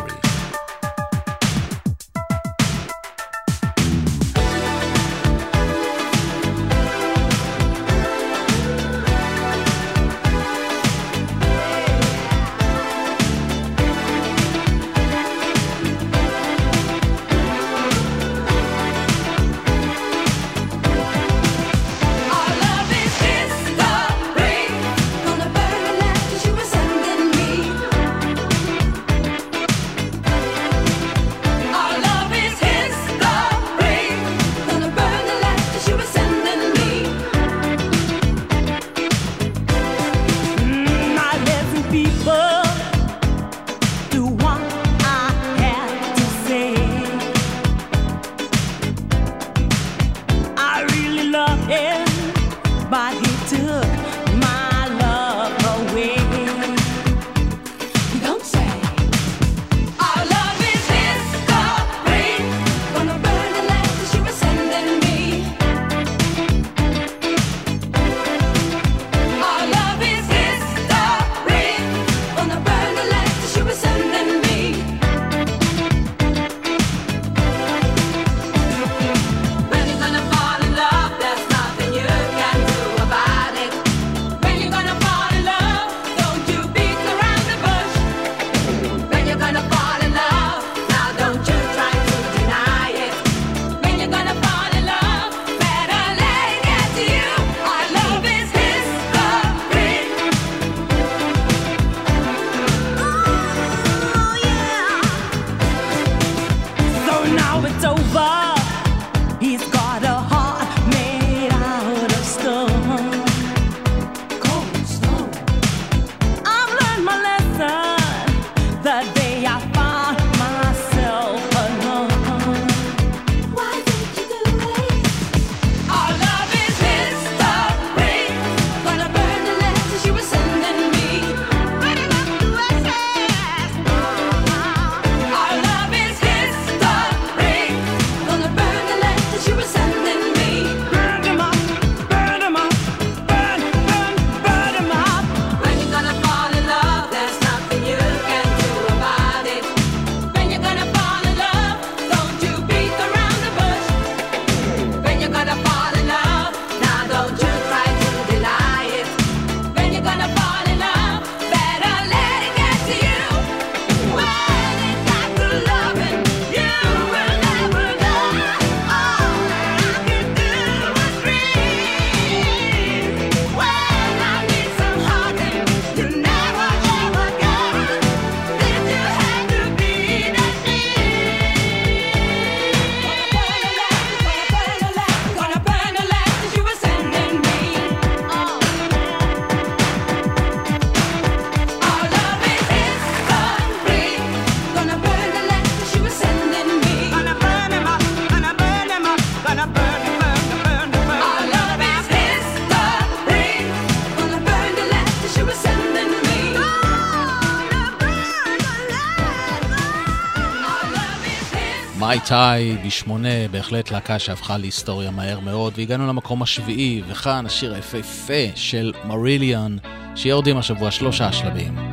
A: מיי טאי בשמונה, בהחלט להקה שהפכה להיסטוריה מהר מאוד, והגענו למקום השביעי, וכאן השיר היפהפה של מריליאן, שיורדים השבוע שלושה שלבים.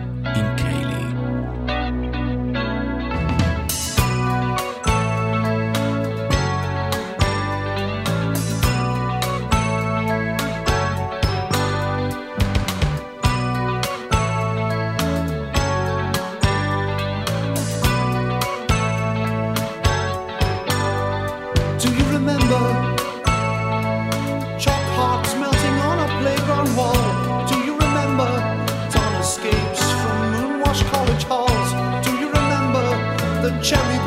O: remember. Chop hearts melting on a playground wall. Do you remember? Don escapes from moonwash college halls. Do you remember the cherry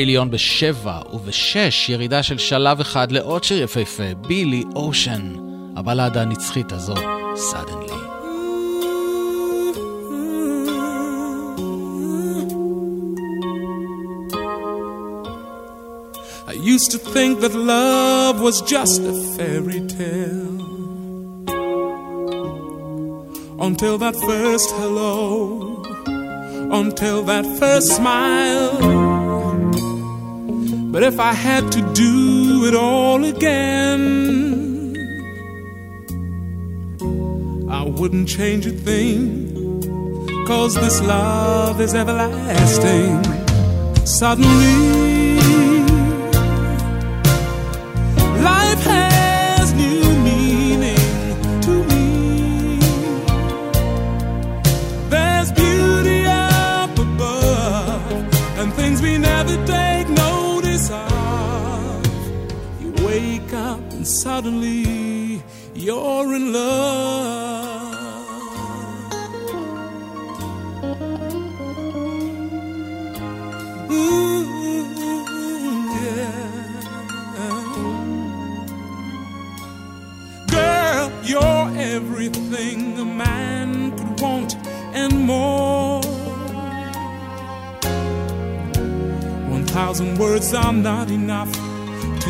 A: קריליון בשבע, ובשש ירידה של שלב אחד לעוד שיר יפהפה, בילי אושן, הבלדה הנצחית הזו,
P: סאדנלי. Used to think that love was just a fairy tale. Until that first hello, until that first smile. But if I had to do it all again, I wouldn't change a thing. Cause this love is everlasting. Suddenly, and suddenly you're in love. Ooh, yeah. Girl, you're everything a man could want and more. One thousand words are not enough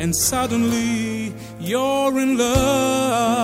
P: and suddenly you're in love.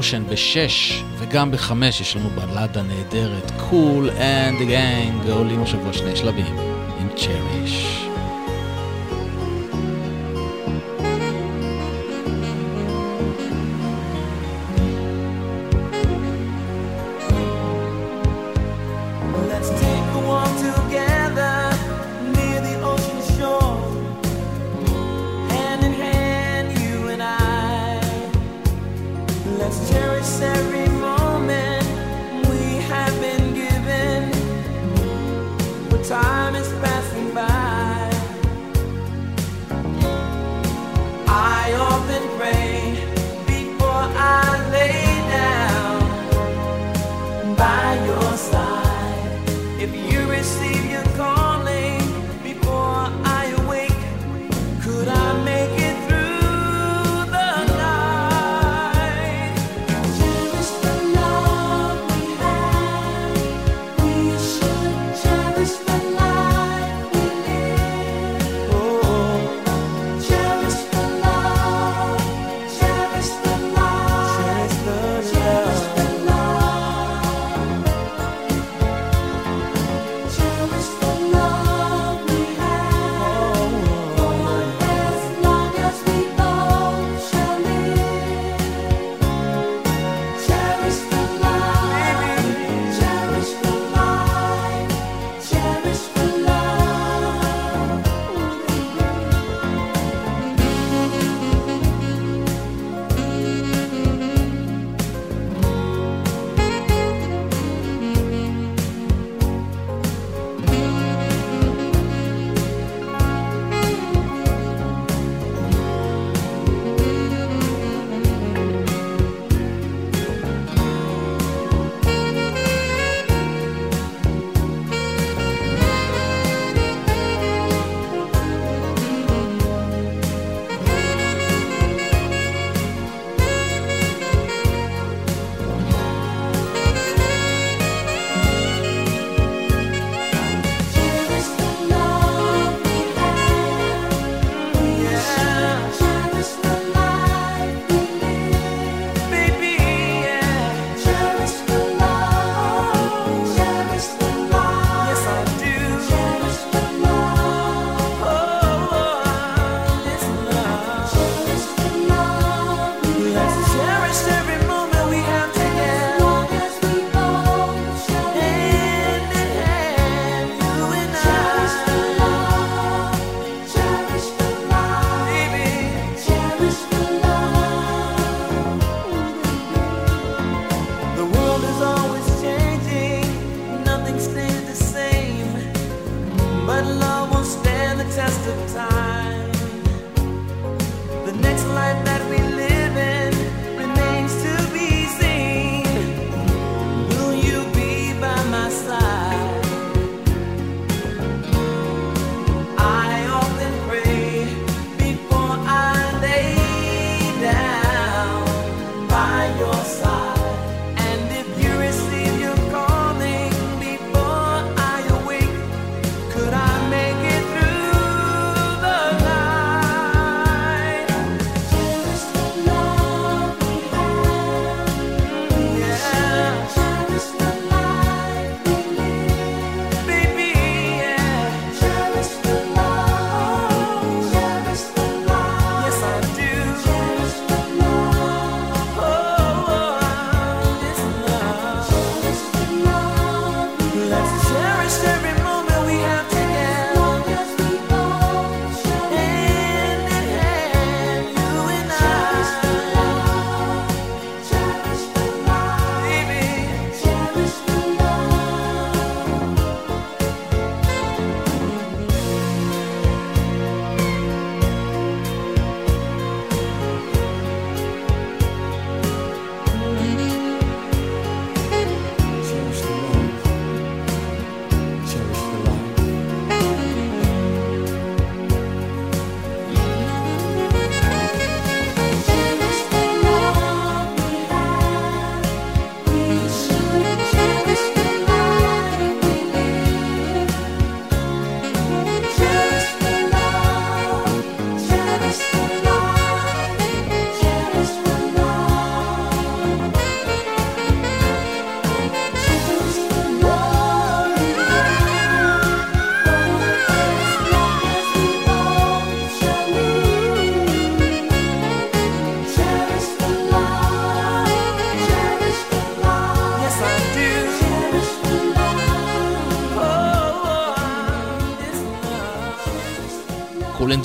A: Ocean בשש וגם בחמש יש לנו בלדה נהדרת, Cool and the Gang, עולים השבוע שני שלבים עם
Q: Cherish.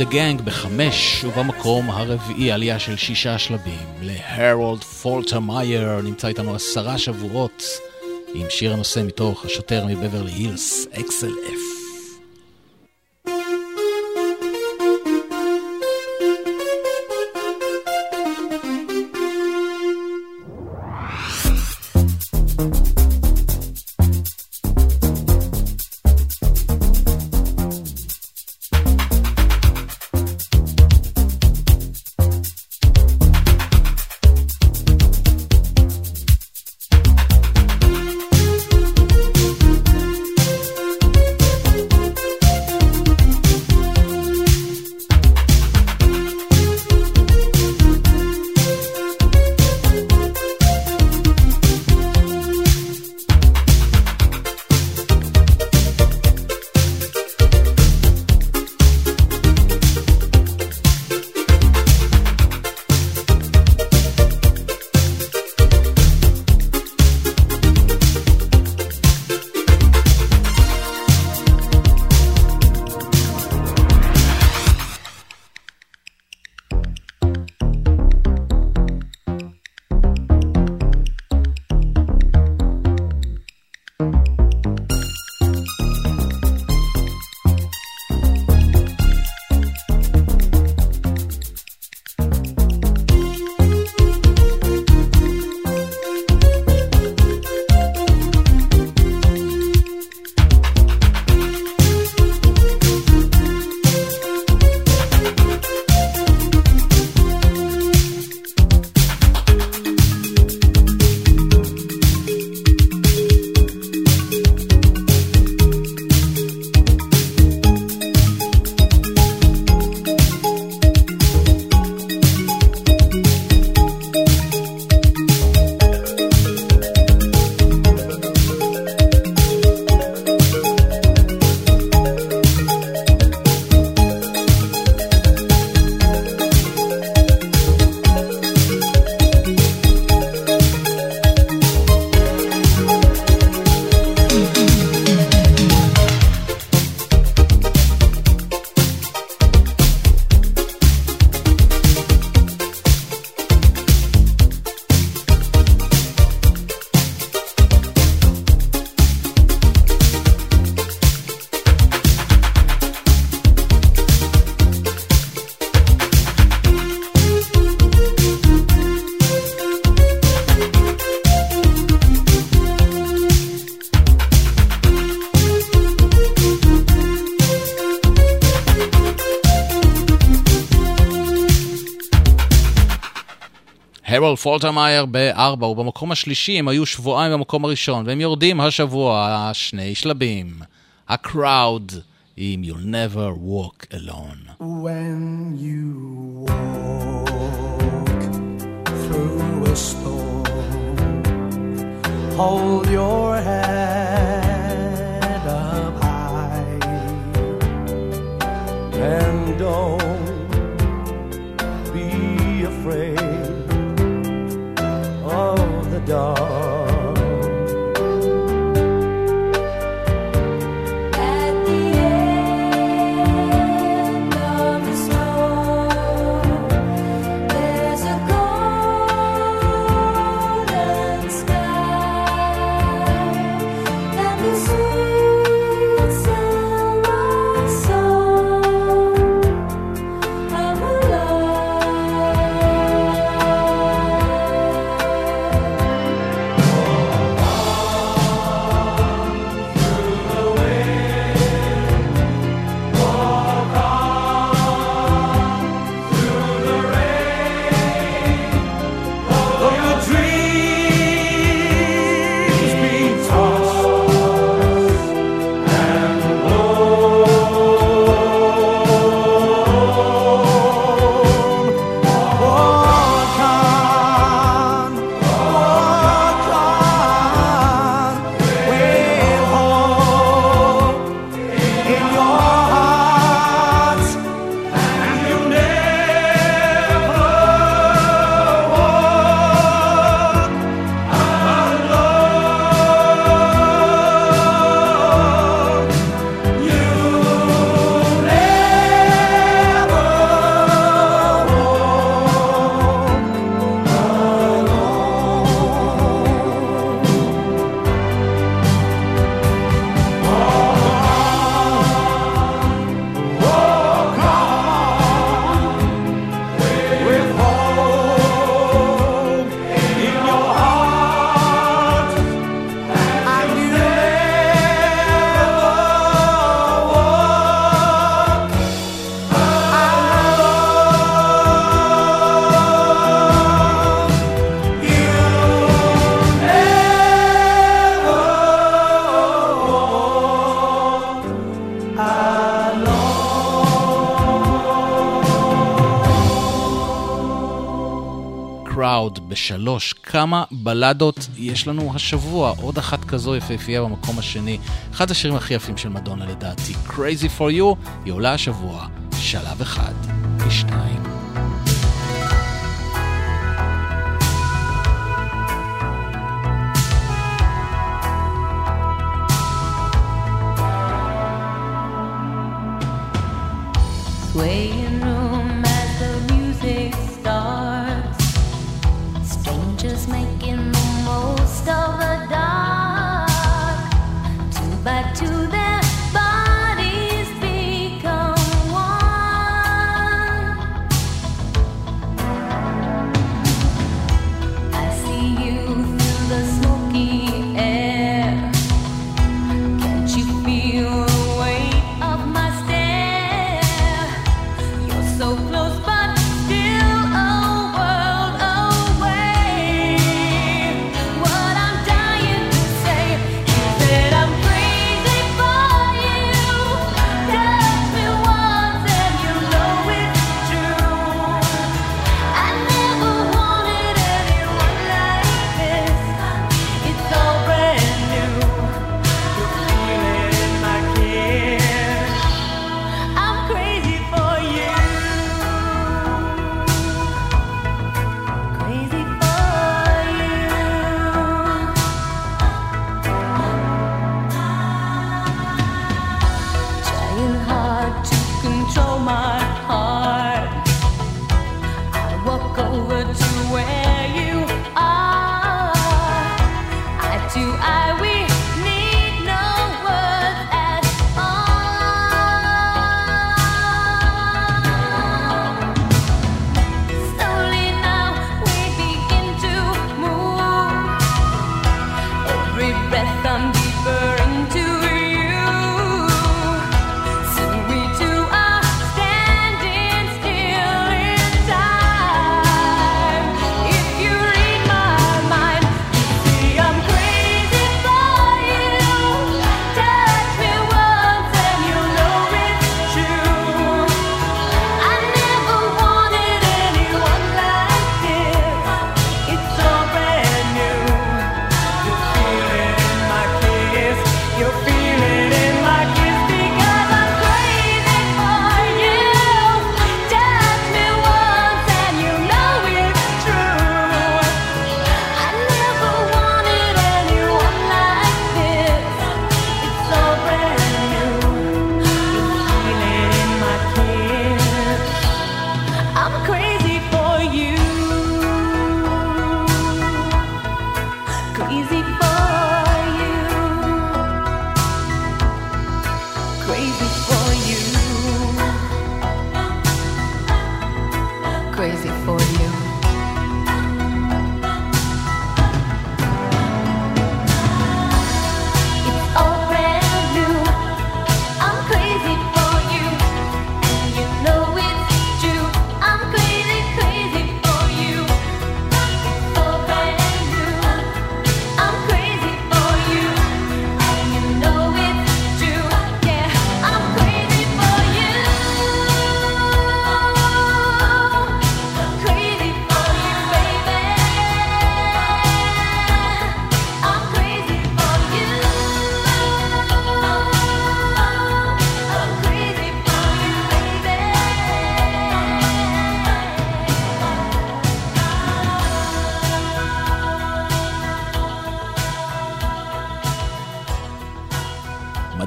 Q: The
A: Gang בחמש, ובמקום הרביעי עלייה של שישה שלבים להרולד פולטרמייר, נמצא איתנו עשרה שבועות עם שיר הנושא מתוך השוטר מבברלי הילס,
H: Axel
D: F. פולטרמייר בארבע, ובמקום השלישי הם היו שבועיים במקום הראשון, והם יורדים השבוע שני שלבים. ה-crowd עם You'll never walk alone.
C: When you walk through a storm, hold your head up high and don't be afraid
D: God. כמה בלדות יש לנו השבוע? עוד אחת כזו יפהפייה במקום השני. אחד השירים הכי יפים של מדונה לדעתי. Crazy for you, היא עולה השבוע. שלב אחד, משניים.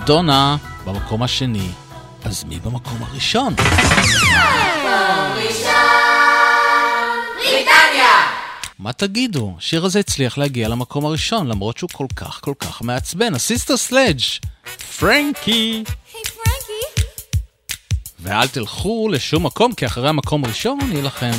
D: מדונה במקום השני, אז מי במקום הראשון?
A: מקום ראשון, בריטניה!
D: מה תגידו? השיר הזה הצליח להגיע למקום הראשון, למרות שהוא כל כך כל כך מעצבן. הסיסטר סלדג', פרנקי! ואל תלכו לשום מקום, כי אחרי המקום הראשון יהיה לכם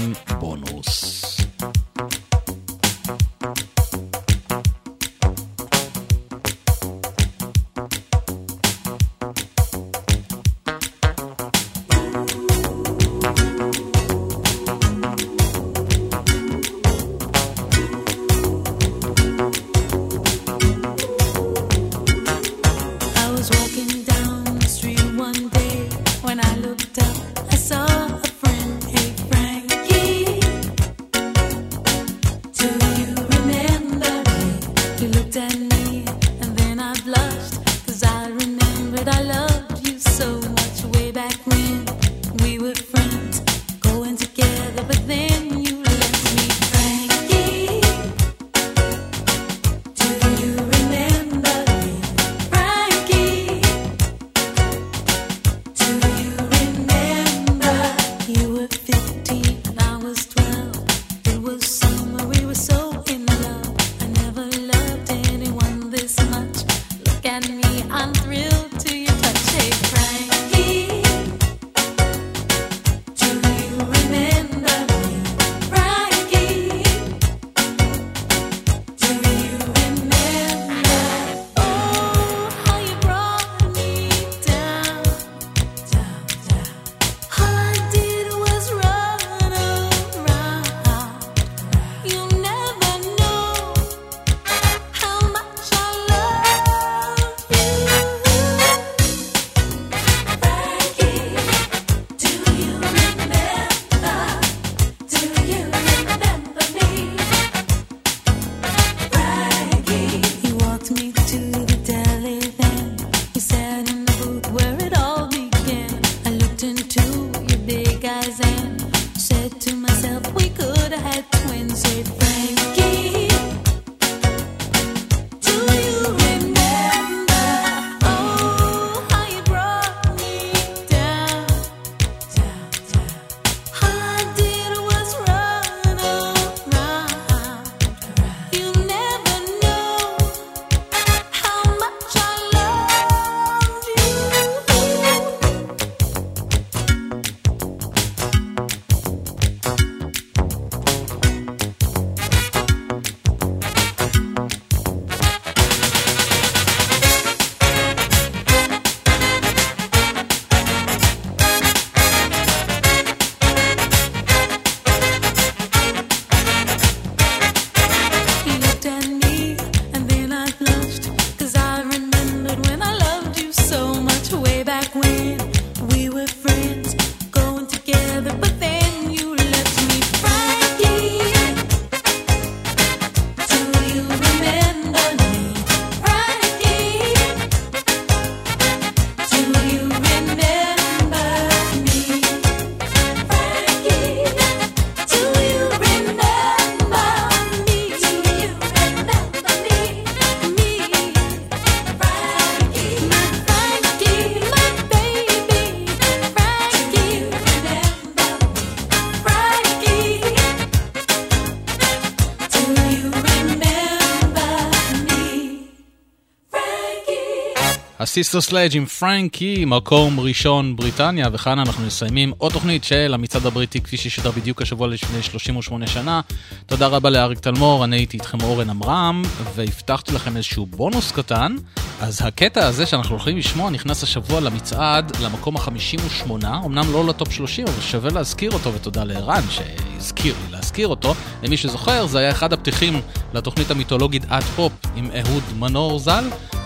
A: הסיסטר סלדג' עם פרנקי, מקום ראשון בריטניה, וכאן אנחנו מסיימים עוד תוכנית של המצעד הבריטי כפי ששודר בדיוק השבוע לפני 38 שנה. תודה רבה לאריק תלמור, אני הייתי איתכם אורן עמרם, והבטחתי לכם איזשהו בונוס קטן. אז הקטע הזה שאנחנו הולכים לשמוע נכנס השבוע למצעד למקום ה-58, אמנם לא לטופ 30, אבל שווה להזכיר אותו, ותודה לערן שהזכיר לי להזכיר אותו. למי שזוכר, זה היה אחד הפתיחים לתוכנית המיתולוגית עד פופ עם אהוד מנור ז"ל.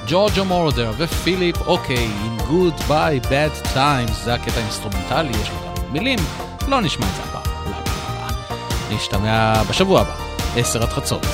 A: ג'ורג'ו מורודר ופיליפ אוקי עם Goodbye Bad Times, זה הקטע האינסטרומנטלי, יש לו גם מילים, לא נשמע את זה הפעם. נשתמע בשבוע הבא, עשר עד חצות,